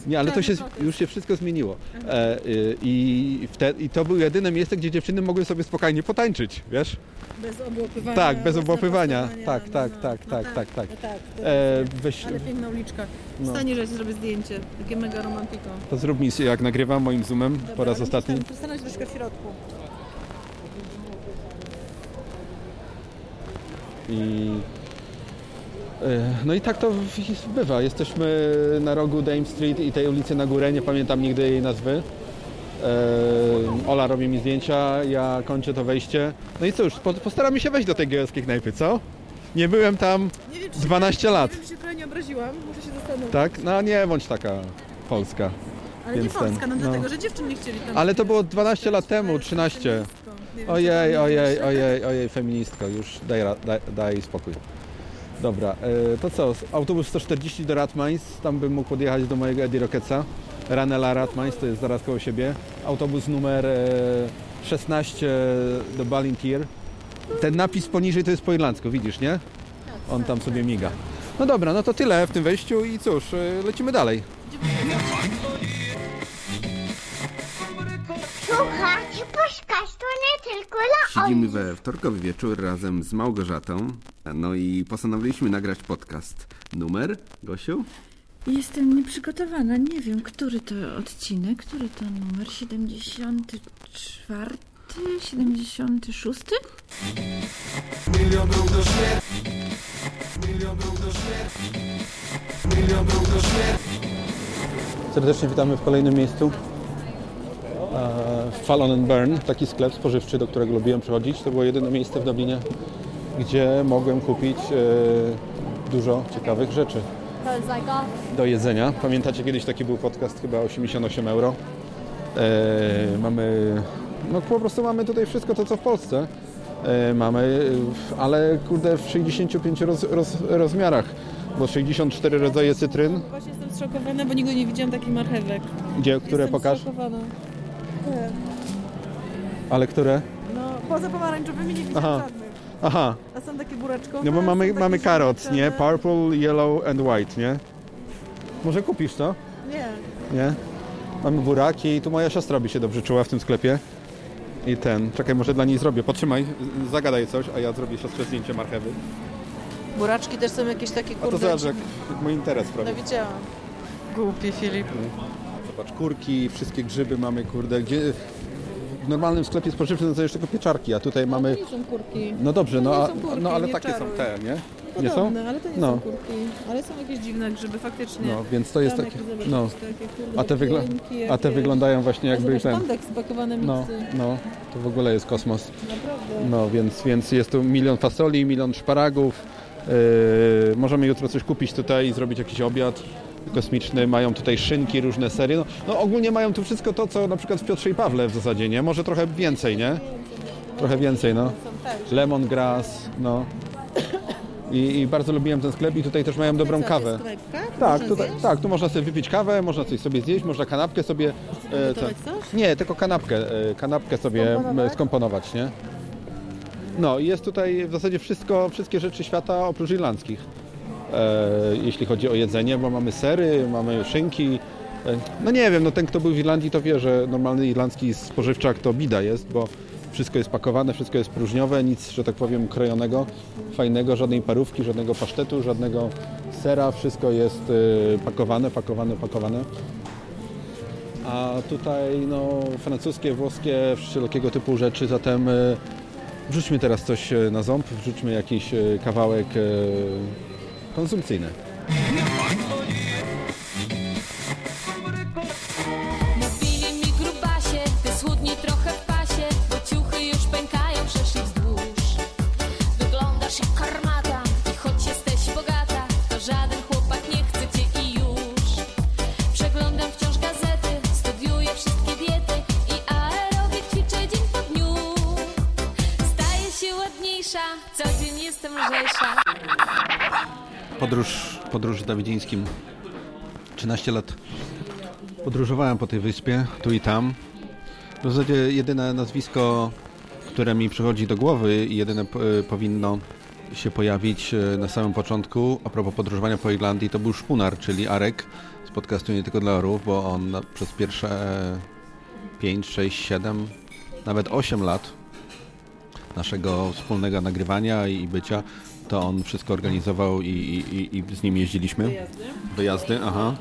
nie ale to się, już się wszystko zmieniło e, y, i, wte, i to było jedyne miejsce, gdzie dziewczyny mogły sobie spokojnie potańczyć, wiesz? Bez obłopywania. Tak, bez obłapywania, zapasowania, tak, no, tak, no, tak, no tak, tak, tak. Tak, jest- weź, Ale piękna uliczka. No. Wstanie, że zrobię zdjęcie. Takie mega romantiko. to zrób mi jak nagrywam moim zoomem po raz ostatni. Stanąć troszkę w środku. I e, no i tak to bywa. Jesteśmy na rogu Dame Street i tej ulicy na górę, nie pamiętam nigdy jej nazwy. E, Ola robi mi zdjęcia, ja kończę to wejście. No i cóż, po, postaramy się wejść do tej gejowskiej knajpy, co? Nie byłem tam Nie wiem, czy 12 się, lat. Nie wiem, czy się trochę nie obraziłam. Muszę się zastanowić. Tak? No nie bądź taka polska. Ale nie Więc ten, Polska, no, no. dlatego, że dziewczyn nie chcieli tam. Ale to było 12 lat temu, 13. Nie wiem, Ojej, ojej, ojej, ojej, feministko, już daj, ra- daj, daj spokój. Dobra, e, to co, autobus 140 do Ratmańs, tam bym mógł podjechać do mojego Eddie Rocketsa. Ranela Ratmańs, to jest zaraz koło siebie. Autobus numer e, 16 do Ballintier. Ten napis poniżej to jest po irlandzku, widzisz, nie? On tam sobie miga. No dobra, no to tyle w tym wejściu i cóż, e, lecimy dalej. To nie tylko dla Siedzimy we wtorkowy wieczór razem z Małgorzatą, no i postanowiliśmy nagrać podcast. Numer, Gosiu? Jestem nieprzygotowana. Nie wiem, który to odcinek, który to numer? 74? 76? Milion dróg do śmierci Milion dróg do śmierci Milion dróg do śmierci Serdecznie witamy w kolejnym miejscu. Fallon and Burn, taki sklep spożywczy, do którego lubiłem przychodzić. To było jedyne miejsce w Dublinie, gdzie mogłem kupić e, dużo ciekawych rzeczy do jedzenia. Pamiętacie, kiedyś taki był podcast, chyba 88 euro. E, mamy, no po prostu mamy tutaj wszystko to, co w Polsce. E, mamy, ale kurde w 65 roz, roz, rozmiarach, bo 64 rodzaje cytryn. Właśnie jestem zszokowana, bo nigdy nie widziałam takich marchewek. Gdzie, które jestem pokaż? Zszokowana. Te. Ale które? No, poza pomarańczowymi nie widziałam Aha. żadnych. Aha, A są takie buraczkowe. no bo mamy, są takie mamy carrots, nie? Purple, yellow and white, nie? Może kupisz to? Nie. Nie? Mamy buraki, tu moja siostra by się dobrze czuła w tym sklepie. I ten, czekaj, może dla niej zrobię. Potrzymaj, z- zagadaj coś, a ja zrobię siostrze zdjęcie marchewy. Buraczki też są jakieś takie A to kurde. zobacz, jak jak mój interes prawie. No widziałam. Głupi Filip. Zobacz, kurki, wszystkie grzyby mamy, kurde, gdzie... W normalnym sklepie spożywczym to jest tylko pieczarki, a tutaj mamy... To nie są kurki. No dobrze, To no, nie a, są kurki, no ale nie takie są czaruj. te, nie? No Nie są? podobne, ale to nie No. są kurki. Ale są jakieś dziwne grzyby, faktycznie. No, więc to jest Tam takie... jakieś, zobacz, No. jakieś takie, kurde, A te, a te jakieś. wyglądają właśnie A jakby zobacz, ten... Pandek spakowane No, miksy. no, to w ogóle jest kosmos. Naprawdę. No, więc, więc jest tu milion fasoli, milion szparagów. Yy, możemy jutro coś kupić tutaj i zrobić jakiś obiad kosmiczny. Mają tutaj szynki, różne serie. No, no ogólnie mają tu wszystko to, co na przykład w Piotrze i Pawle w zasadzie, nie? Może trochę więcej, nie? Trochę więcej, no. Lemongrass, no. I, I bardzo lubiłem ten sklep i tutaj też mają dobrą kawę. Tak, Można tutaj, tak, tu można sobie wypić kawę, można coś sobie zjeść, można kanapkę sobie... e, co-? Nie, tylko kanapkę, e, kanapkę sobie Skomponować? skomponować, nie? No i jest tutaj w zasadzie wszystko, wszystkie rzeczy świata oprócz irlandzkich. E, jeśli chodzi o jedzenie, bo mamy sery, mamy szynki. E, no nie wiem, no ten kto był w Irlandii to wie, że normalny irlandzki spożywczak to bida jest, bo wszystko jest pakowane, wszystko jest próżniowe, nic, że tak powiem, krojonego, fajnego, żadnej parówki, żadnego pasztetu, żadnego sera, wszystko jest e, pakowane, pakowane, pakowane. A tutaj no, francuskie, włoskie, wszelkiego typu rzeczy, zatem wrzućmy teraz coś na ząb, wrzućmy jakiś kawałek e, Dawidzińskim. 13 lat podróżowałem po tej wyspie, tu i tam. W zasadzie jedyne nazwisko, które mi przychodzi do głowy i jedyne p- powinno się pojawić e, na samym początku a propos podróżowania po Irlandii to był Szpunar, czyli Arek z podcastu Nie Tylko dla Orów, bo on przez pierwsze 5, 6, 7, nawet 8 lat naszego wspólnego nagrywania i bycia, to on wszystko organizował i, i, i, z nim jeździliśmy. Wyjazdy? Wyjazdy, aha.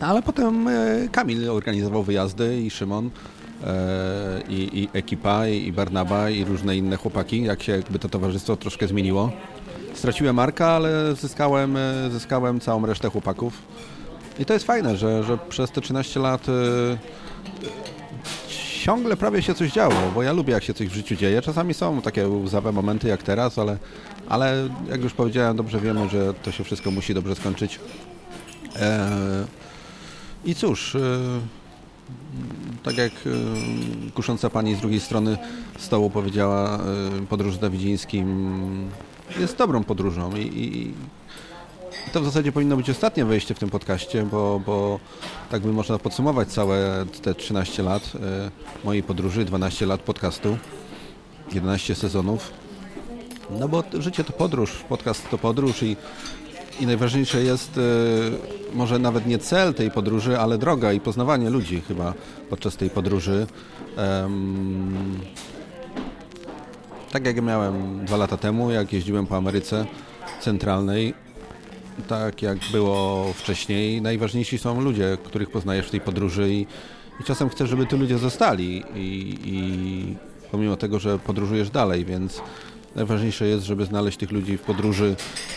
No, ale potem e, Kamil organizował wyjazdy i Szymon e, i, i ekipa i, Barnaba i różne inne chłopaki, jak się jakby to towarzystwo troszkę zmieniło. Straciłem Marka, ale zyskałem, e, zyskałem całą resztę chłopaków. I to jest fajne, że, że przez te 13 lat ciągle prawie się coś działo, bo ja lubię jak się coś w życiu dzieje. Czasami są takie łzawe momenty jak teraz, ale, ale jak już powiedziałem, dobrze wiemy, że to się wszystko musi dobrze skończyć. E, I cóż, e, tak jak e, kusząca pani z drugiej strony stołu powiedziała, e, podróż z Dawidzińskim jest dobrą podróżą i, i, to w zasadzie powinno być ostatnie wejście w tym podcaście, bo, bo tak by można podsumować całe te 13 lat e, mojej podróży, 12 lat podcastu, 11 sezonów. No bo życie to podróż, podcast to podróż i, i najważniejsze jest e, może nawet nie cel tej podróży, ale droga i poznawanie ludzi chyba podczas tej podróży. Tak jak miałem dwa lata temu, jak jeździłem po Ameryce Centralnej, tak jak było wcześniej, najważniejsi są ludzie, których poznajesz w tej podróży i, i czasem chcesz, żeby tu ludzie zostali i, i pomimo tego, że podróżujesz dalej, więc najważniejsze jest, żeby znaleźć tych ludzi w podróży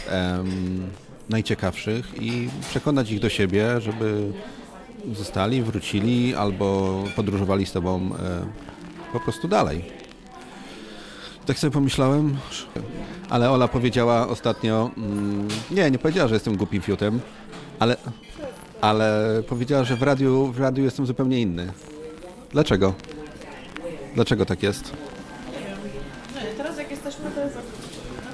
em, najciekawszych i przekonać ich do siebie, żeby zostali, wrócili albo podróżowali z tobą e, po prostu dalej. Tak sobie pomyślałem, ale Ola powiedziała ostatnio, mm, nie, nie powiedziała, że jestem głupim fiutem, ale, ale powiedziała, że w radiu, w radiu jestem zupełnie inny. Dlaczego? Dlaczego tak jest? Nie, teraz jak jesteśmy, to jest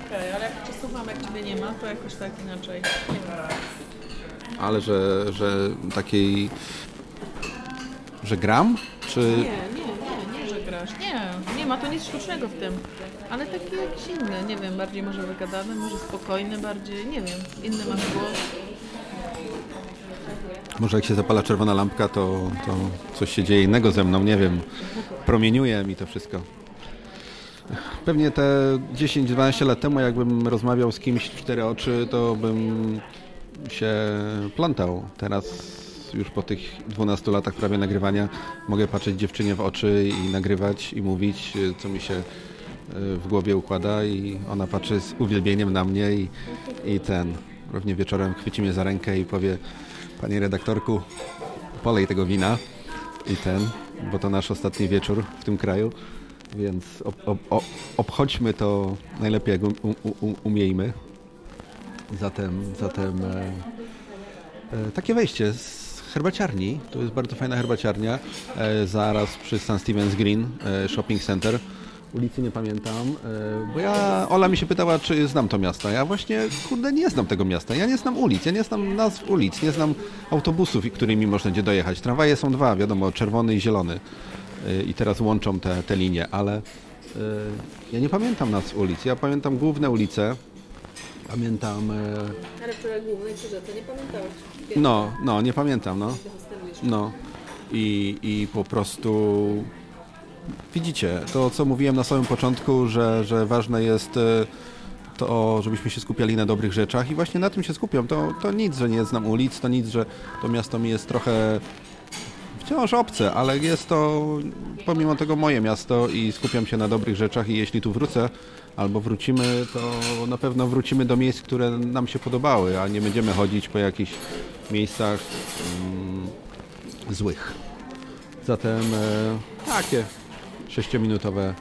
okej, ale jak cię słucham, jak ciebie nie ma, to jakoś tak inaczej. Ale że, że takiej, że gram? Czy... Nie, nie, nie, nie, że grasz. Nie, nie ma tu nic sztucznego w tym. Ale taki jakiś inny, nie wiem, bardziej może wygadany, może spokojny bardziej, nie wiem, inny masz głos. Może jak się zapala czerwona lampka, to, to coś się dzieje innego ze mną, nie wiem. Promieniuje mi to wszystko. Pewnie te 10-12 lat temu, jakbym rozmawiał z kimś w cztery oczy, to bym się plątał. Teraz już po tych 12 latach prawie nagrywania mogę patrzeć dziewczynie w oczy i nagrywać i mówić, co mi się w głowie układa i ona patrzy z uwielbieniem na mnie i, i ten, pewnie wieczorem chwyci mnie za rękę i powie Panie redaktorku, polej tego wina i ten, bo to nasz ostatni wieczór w tym kraju, więc ob, ob, ob, obchodźmy to najlepiej jak um, um, um, umiejmy. Zatem, zatem e, e, takie wejście z herbaciarni, to jest bardzo fajna herbaciarnia, e, zaraz przy St. Stephen's Green e, Shopping Center. Ulicy nie pamiętam, e, bo ja, Ola mi się pytała, czy znam to miasto. Ja właśnie, kurde, nie znam tego miasta. Ja nie znam ulic, ja nie znam nazw ulic, nie znam autobusów, którymi można gdzie dojechać. Tramwaje są dwa, wiadomo, czerwony i zielony. E, I teraz łączą te, te linie, ale e, ja nie pamiętam nazw ulic. Ja pamiętam główne ulice. Pamiętam... Ale wczoraj głównej nie pamiętałeś. no, no, nie pamiętam, no. No. I, I po prostu widzicie, to co mówiłem na samym początku, że, że ważne jest e, to, żebyśmy się skupiali na dobrych rzeczach i właśnie na tym się skupiam. To, to nic, że nie znam ulic, to nic, że to miasto mi jest trochę wciąż obce, ale jest to pomimo tego moje miasto i skupiam się na dobrych rzeczach i jeśli tu wrócę albo wrócimy, to na pewno wrócimy do miejsc, które nam się podobały, a nie będziemy chodzić po jakichś miejscach mm, złych. Zatem e, takie sześciominutowe e,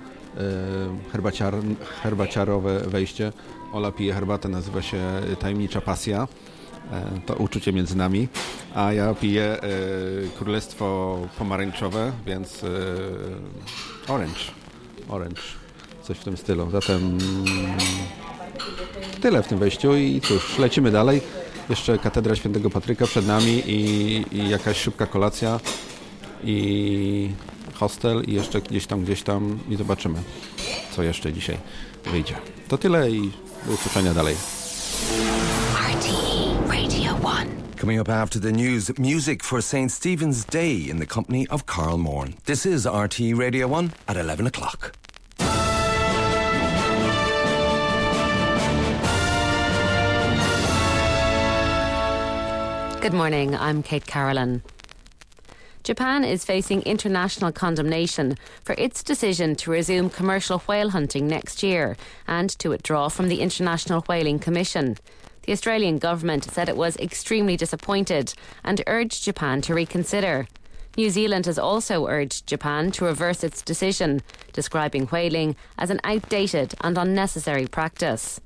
herbaciar, herbaciarowe wejście. Ola pije herbatę, nazywa się Tajemnicza Pasja. E, to uczucie między nami. A ja piję e, Królestwo Pomarańczowe, więc e, Orange. Orange. coś w tym stylu. Zatem tyle w tym wejściu i cóż, lecimy dalej. Jeszcze katedra świętego Patryka przed nami i, i jakaś szybka kolacja i hostel i jeszcze gdzieś tam, gdzieś tam i zobaczymy, co jeszcze dzisiaj wyjdzie. To tyle i do usłyszenia dalej. RTE Radio 1. Coming up after the news, music for St. Stephen's Day in the company of Carl Morn. This is RTE Radio 1 at 11 o'clock. Good morning, I'm Kate Carolyn. Japan is facing international condemnation for its decision to resume commercial whale hunting next year and to withdraw from the International Whaling Commission. The Australian government said it was extremely disappointed and urged Japan to reconsider. New Zealand has also urged Japan to reverse its decision, describing whaling as an outdated and unnecessary practice.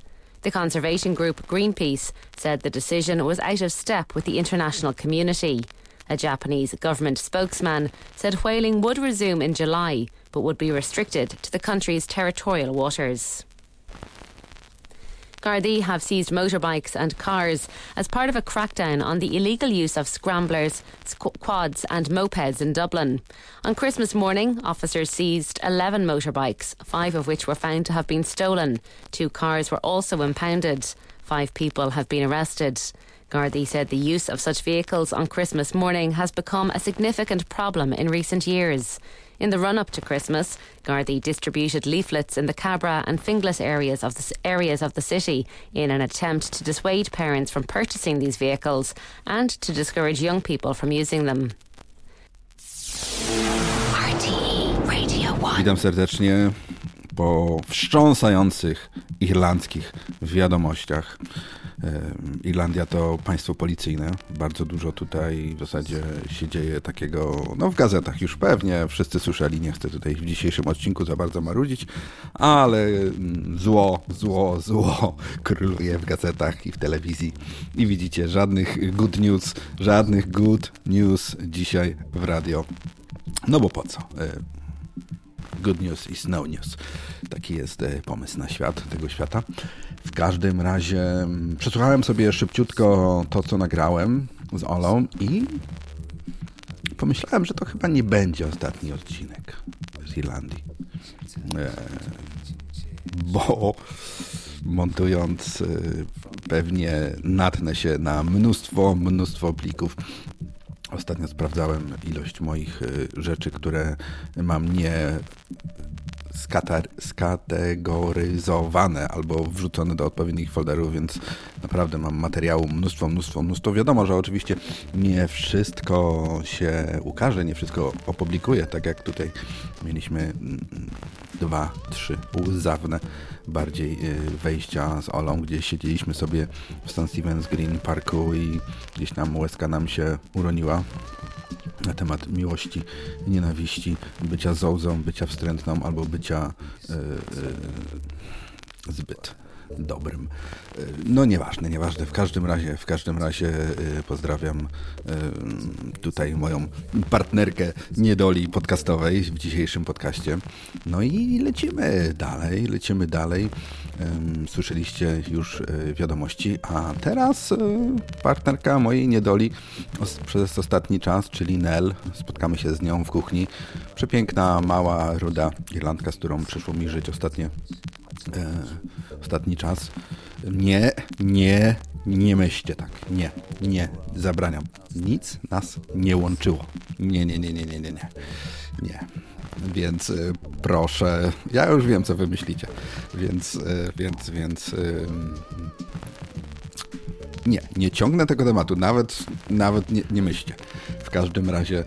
The conservation group Greenpeace said the decision was out of step with the international community. A Japanese government spokesman said whaling would resume in July, but would be restricted to the country's territorial waters. Gardaí have seized motorbikes and cars as part of a crackdown on the illegal use of scramblers, quads, and mopeds in Dublin. On Christmas morning, officers seized 11 motorbikes, five of which were found to have been stolen. Two cars were also impounded. Five people have been arrested. Gardaí said the use of such vehicles on Christmas morning has become a significant problem in recent years. In the run up to Christmas, Gardaí distributed leaflets in the Cabra and Finglas areas of, the, areas of the city in an attempt to dissuade parents from purchasing these vehicles and to discourage young people from using them. RTE Radio 1. Witam serdecznie po wstrząsających irlandzkich wiadomościach. Irlandia to państwo policyjne. Bardzo dużo tutaj w zasadzie się dzieje takiego, no w gazetach już pewnie, wszyscy słyszeli, nie chcę tutaj w dzisiejszym odcinku za bardzo marudzić, ale mm, zło, zło, zło króluje w gazetach i w telewizji. I widzicie, żadnych good news, żadnych good news dzisiaj w radio. No bo po co? Good news is no news. Taki jest e, pomysł na świat, tego świata. W każdym razie mm, przesłuchałem sobie szybciutko to, co nagrałem z Olą i pomyślałem, że to chyba nie będzie ostatni odcinek z Irlandii. E, bo montując e, pewnie natnę się na mnóstwo, mnóstwo plików Ostatnio sprawdzałem ilość moich y, rzeczy, które mam nie skatar- skategoryzowane albo wrzucone do odpowiednich folderów, więc naprawdę mam materiału mnóstwo, mnóstwo, mnóstwo. Wiadomo, że oczywiście nie wszystko się ukaże, nie wszystko opublikuję, tak jak tutaj mieliśmy mm, dwa, trzy łzawne bardziej y, wejścia z Olą, gdzie siedzieliśmy sobie w St. Stephen's Green Parku i gdzieś tam łezka nam się uroniła na temat miłości, nienawiści, bycia zołzą, bycia wstrętną albo bycia y, y, zbyt dobrym. Y, No nieważne, nieważne. W każdym razie, w każdym razie y, pozdrawiam y, tutaj moją partnerkę niedoli podcastowej w dzisiejszym podcaście. No i lecimy dalej, lecimy dalej. Słyszeliście już wiadomości, a teraz partnerka mojej niedoli przez ostatni czas, czyli Nel. Spotkamy się z nią w kuchni. Przepiękna, mała, ruda Irlandka, z którą przyszło mi żyć ostatnie e, ostatni czas. Nie, nie, nie myślcie tak. Nie, nie, zabraniam. Nic nas nie łączyło. Nie, nie, nie, nie, nie, nie, nie. Nie. Więc y, proszę, ja już wiem, co wy myślicie. Więc, y, więc, więc y, nie, nie ciągnę tego tematu, nawet, nawet nie, nie myślcie. W każdym razie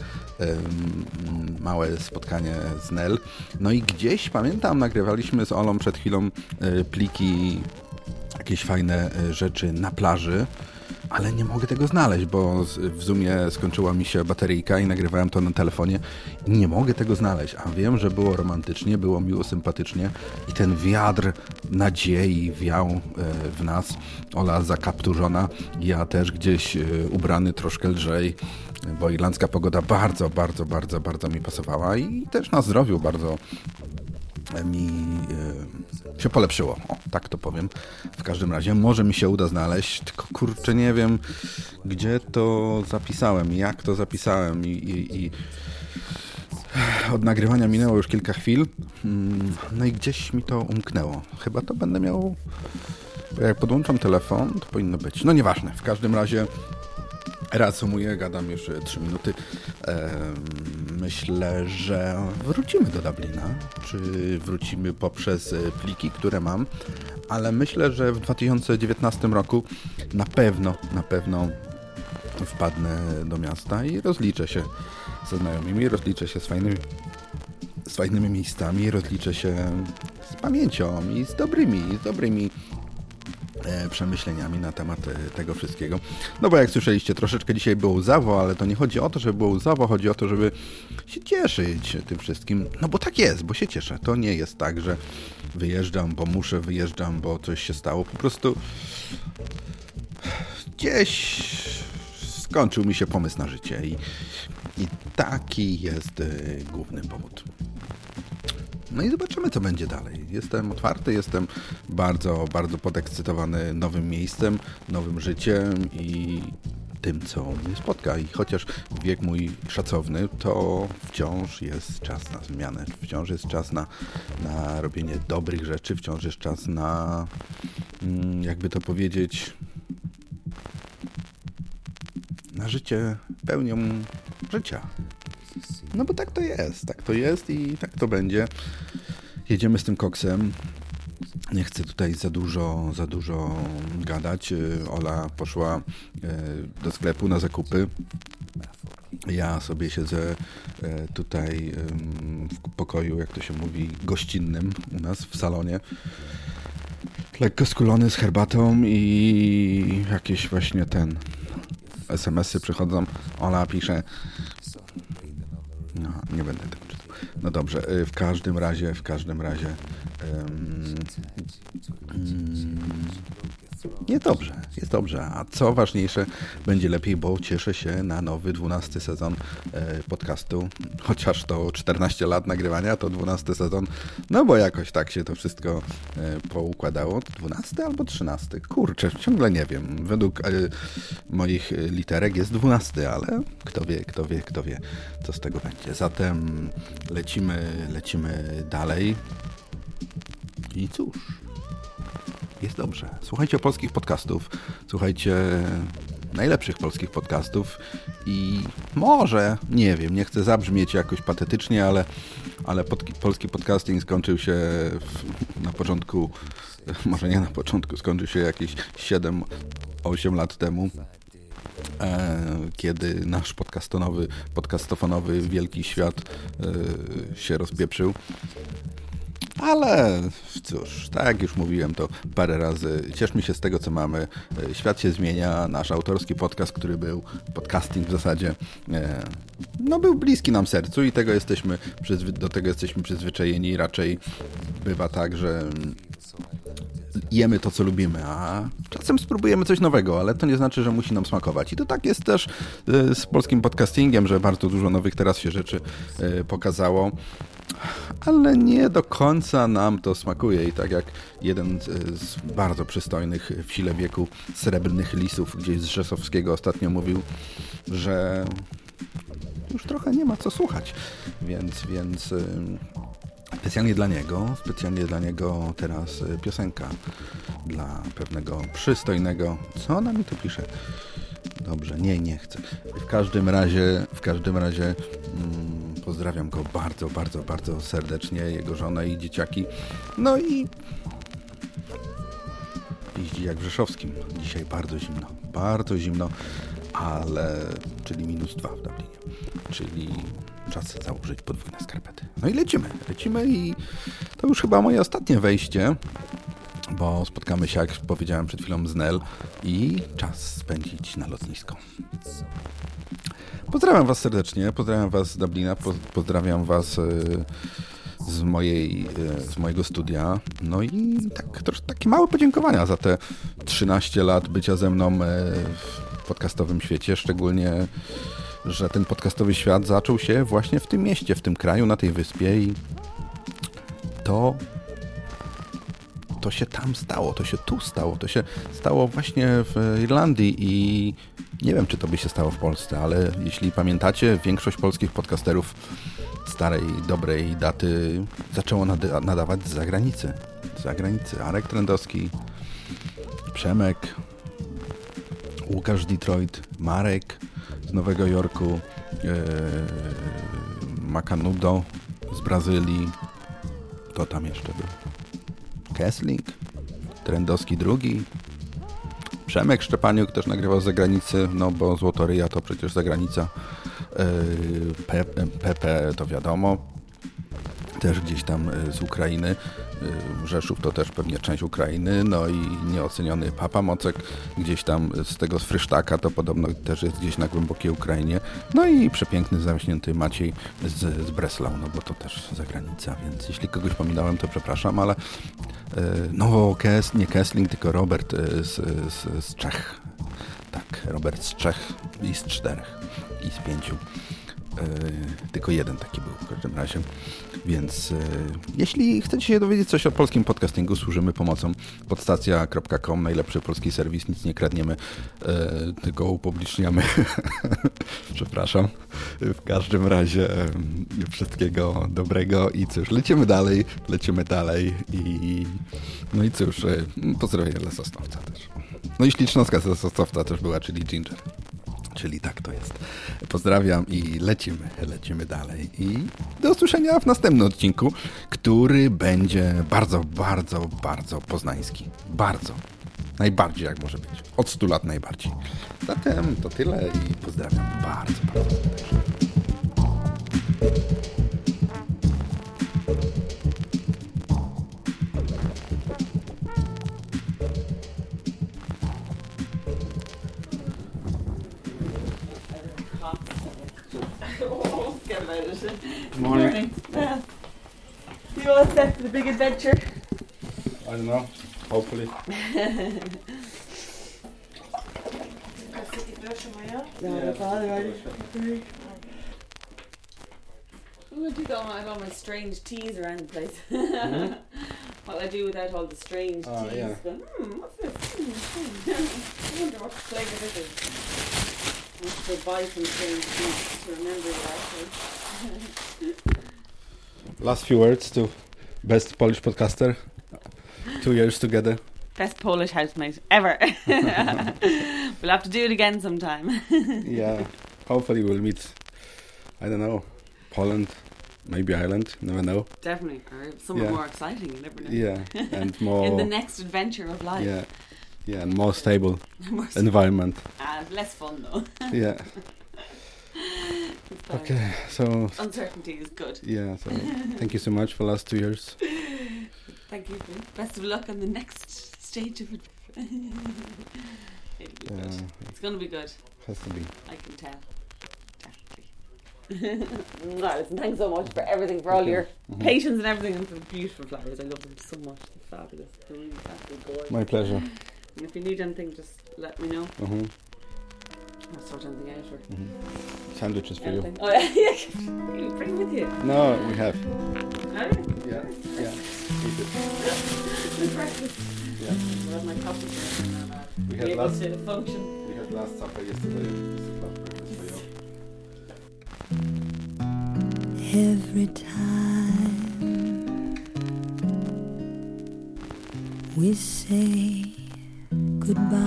małe spotkanie z Nel. No i gdzieś, pamiętam, nagrywaliśmy z Olą przed chwilą e, pliki, jakieś fajne e, rzeczy na plaży, ale nie mogę tego znaleźć, bo w Zoomie skończyła mi się bateryjka i nagrywałem to na telefonie nie mogę tego znaleźć, a wiem, że było romantycznie, było miło, sympatycznie i ten wiatr nadziei wiał e, w nas. Ola zakapturzona, ja też gdzieś ubrany troszkę lżej, bo irlandzka pogoda bardzo, bardzo, bardzo, bardzo mi pasowała i też na zdrowiu bardzo mi e, się polepszyło. O, tak to powiem. W każdym razie może mi się uda znaleźć, tylko kurczę nie wiem, gdzie to zapisałem, jak to zapisałem i, i, i od nagrywania minęło już kilka chwil. Mm, No i gdzieś mi to umknęło. Chyba to będę miał. Jak podłączam telefon, to powinno być. No nieważne. W każdym razie reasumuję, gadam już 3 minuty. Em, Myślę, że wrócimy do Dublina. Czy wrócimy poprzez e, pliki, które mam. Ale myślę, że w 2019 roku na pewno, na pewno wpadnę do miasta i rozliczę się ze znajomymi, rozliczę się z fajnymi, z fajnymi miejscami, rozliczę się z pamięcią i z dobrymi, z dobrymi e, przemyśleniami na temat e, tego wszystkiego. No bo jak słyszeliście, troszeczkę dzisiaj było łzawo, ale to nie chodzi o to, żeby było łzawo, chodzi o to, żeby się cieszyć tym wszystkim. No bo tak jest, bo się cieszę. To nie jest tak, że wyjeżdżam, bo muszę, wyjeżdżam, bo coś się stało. Po prostu gdzieś skończył mi się pomysł na życie i, i taki jest y, główny powód. No i zobaczymy, co będzie dalej. Jestem otwarty, jestem bardzo, bardzo podekscytowany nowym miejscem, nowym życiem i tym, co mnie spotka. I chociaż wiek mój szacowny, to wciąż jest czas na zmianę, wciąż jest czas na, na robienie dobrych rzeczy, wciąż jest czas na, mm, jakby to powiedzieć, na życie pełnią życia. No bo tak to jest, tak to jest i tak to będzie. Jedziemy z tym koksem. Nie chcę tutaj za dużo, za dużo gadać. Y, Ola poszła y, do sklepu na zakupy. Ja sobie siedzę y, tutaj w pokoju, jak to się mówi, gościnnym u nas w salonie. Lekko skulony z herbatą i jakieś właśnie ten SMS-y przychodzą. Ola pisze. No, nie będę tego czytał. No dobrze, y, w każdym razie, w każdym razie. Um, nie dobrze, jest dobrze. A co ważniejsze, będzie lepiej, bo cieszę się na nowy 12 sezon e, podcastu. Chociaż to 14 lat nagrywania, to 12 sezon. No bo jakoś tak się to wszystko e, poukładało. 12 albo 13? Kurczę, ciągle nie wiem. Według e, moich literek jest 12, ale kto wie, kto wie, kto wie, co z tego będzie. Zatem lecimy, lecimy dalej. I cóż, jest dobrze. Słuchajcie polskich podcastów, słuchajcie najlepszych polskich podcastów i może, nie wiem, nie chcę zabrzmieć jakoś patetycznie, ale, ale pod, polski podcasting skończył się w, na początku, może nie na początku, skończył się jakieś 7-8 lat temu. E, kiedy nasz podcastonowy, podcastofonowy wielki świat e, się rozpieprzył. Ale cóż, tak jak już mówiłem to parę razy, cieszmy się z tego, co mamy. E, Świat się zmienia, nasz autorski podcast, który był, podcasting w zasadzie, e, no był bliski nam sercu i tego jesteśmy, do tego jesteśmy przyzwyczajeni. Raczej bywa tak, że jemy to, co lubimy, a czasem spróbujemy coś nowego, ale to nie znaczy, że musi nam smakować. I to tak jest też e, z polskim podcastingiem, że bardzo dużo nowych teraz się rzeczy pokazało, ale nie do końca nam to smakuje. I tak jak jeden z- bardzo przystojnych w sile wieku srebrnych lisów gdzieś z Rzeszowskiego ostatnio mówił, że już trochę nie ma co słuchać, więc, więc y, specjalnie dla niego, specjalnie dla niego teraz y, piosenka dla pewnego przystojnego, co ona mi tu pisze? Dobrze, nie, nie chcę. W każdym razie, w każdym razie mm, pozdrawiam go bardzo, bardzo, bardzo serdecznie, jego żonę i dzieciaki. No i jeździ jak w Rzeszowskim. Dzisiaj bardzo zimno, bardzo zimno, ale czyli minus dwa w Dublinie. Czyli czas założyć podwójne skarpety. No i lecimy, lecimy i to już chyba moje ostatnie wejście, bo spotkamy się, jak powiedziałem przed chwilą, z Nel i czas spędzić na lotnisko. Pozdrawiam Was serdecznie, pozdrawiam Was z Dublina, po, pozdrawiam Was e, z, mojej, e, z mojego studia. No i tak, trosz, takie małe podziękowania za te 13 lat bycia ze mną e, w podcastowym świecie, szczególnie, że ten podcastowy świat zaczął się właśnie w tym mieście, w tym kraju, na tej wyspie i to to się tam stało, to się tu stało, to się stało właśnie w Irlandii i nie wiem, czy to by się stało w Polsce, ale jeśli pamiętacie, większość polskich podcasterów starej, dobrej daty zaczęło nada- nadawać z zagranicy. Z zagranicy. Arek Trendowski, Przemek, Łukasz Detroit, Marek z Nowego Jorku, yy, Macanudo z Brazylii. Kto tam jeszcze był? Kessling, Trendowski drugi, Przemek Szczepaniuk też nagrywał z zagranicy, no bo Złotoryja to przecież zagranica. Pe- Pepe to wiadomo, też gdzieś tam y, z Ukrainy. Y, Rzeszów to też pewnie część Ukrainy, no i nieoceniony Papa Mocek gdzieś tam z tego z Frysztaka to podobno też jest gdzieś na głębokiej Ukrainie. No i przepiękny, zamknięty Maciej z, z Breslau, no bo to też zagranica, więc jeśli kogoś pominąłem, to przepraszam, ale y, no Kes, nie Kessling, tylko Robert y, z, z, z Czech. Tak, Robert z Czech i z czterech i z pięciu. Yy, tylko jeden taki był w każdym razie. Więc yy, jeśli chcecie się dowiedzieć coś o polskim podcastingu, służymy pomocą podstacja.com, najlepszy polski serwis, nic nie kradniemy, yy, tylko upubliczniamy. Przepraszam. W każdym razie yy, wszystkiego dobrego i cóż, lecimy dalej, lecimy dalej i no i cóż, yy, pozdrowienia dla Sosnowca też. No i ślicznowska ze Sosnowca też była, czyli Ginger. Czyli tak to jest. Pozdrawiam i lecimy, lecimy dalej. I do usłyszenia w następnym odcinku, który będzie bardzo, bardzo, bardzo poznański. Bardzo. Najbardziej jak może być. Od 100 lat najbardziej. Zatem to tyle i pozdrawiam bardzo, bardzo. Get about it. Morning. Yeah. You all set for the big adventure? I don't know. Hopefully. No, no bother, I What would I do all my, all my strange teas around the place? Mhm. What I do without all the strange Oh, teas? yeah. Going, hmm, what's this? Hmm, hmm. I wonder what flavour this is. I have to go buy some strange to remember it. Last few words to best Polish podcaster. Two years together. Best Polish housemate ever. we'll have to do it again sometime. yeah. Hopefully we'll meet. I don't know. Poland, maybe Ireland. Never know. Definitely, or somewhat Yeah. more exciting. You never know. Yeah, and more in the next adventure of life. Yeah. Yeah, and more stable More environment. Ah, less fun though. Yeah. Fine. Okay, so uncertainty is good. Yeah, so thank you so much for last two years. Thank you. Best of luck on the next stage of it. It'll be good. It's going to be good. Has to be. I can tell. Listen, thanks so much for everything, for all Okay. your Mhm. patience and everything, and for the beautiful flowers. I love them so much. They're fabulous. They're really fabulous. gorgeous. My pleasure. And if you need anything, just let me know. Mhm. I'll sort anything out. Or Mhm. Sandwiches for you. Oh, yeah. you bring with you. No, we have. Oh, Yeah, yeah. Keep it. Breakfast. Yeah. I'll have my coffee for and, uh, We had last. to function. We had last supper yesterday. Last breakfast for you. Every time we say goodbye,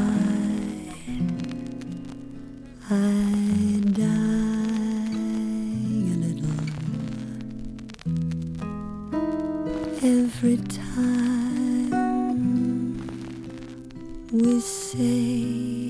I die a little. Every time we say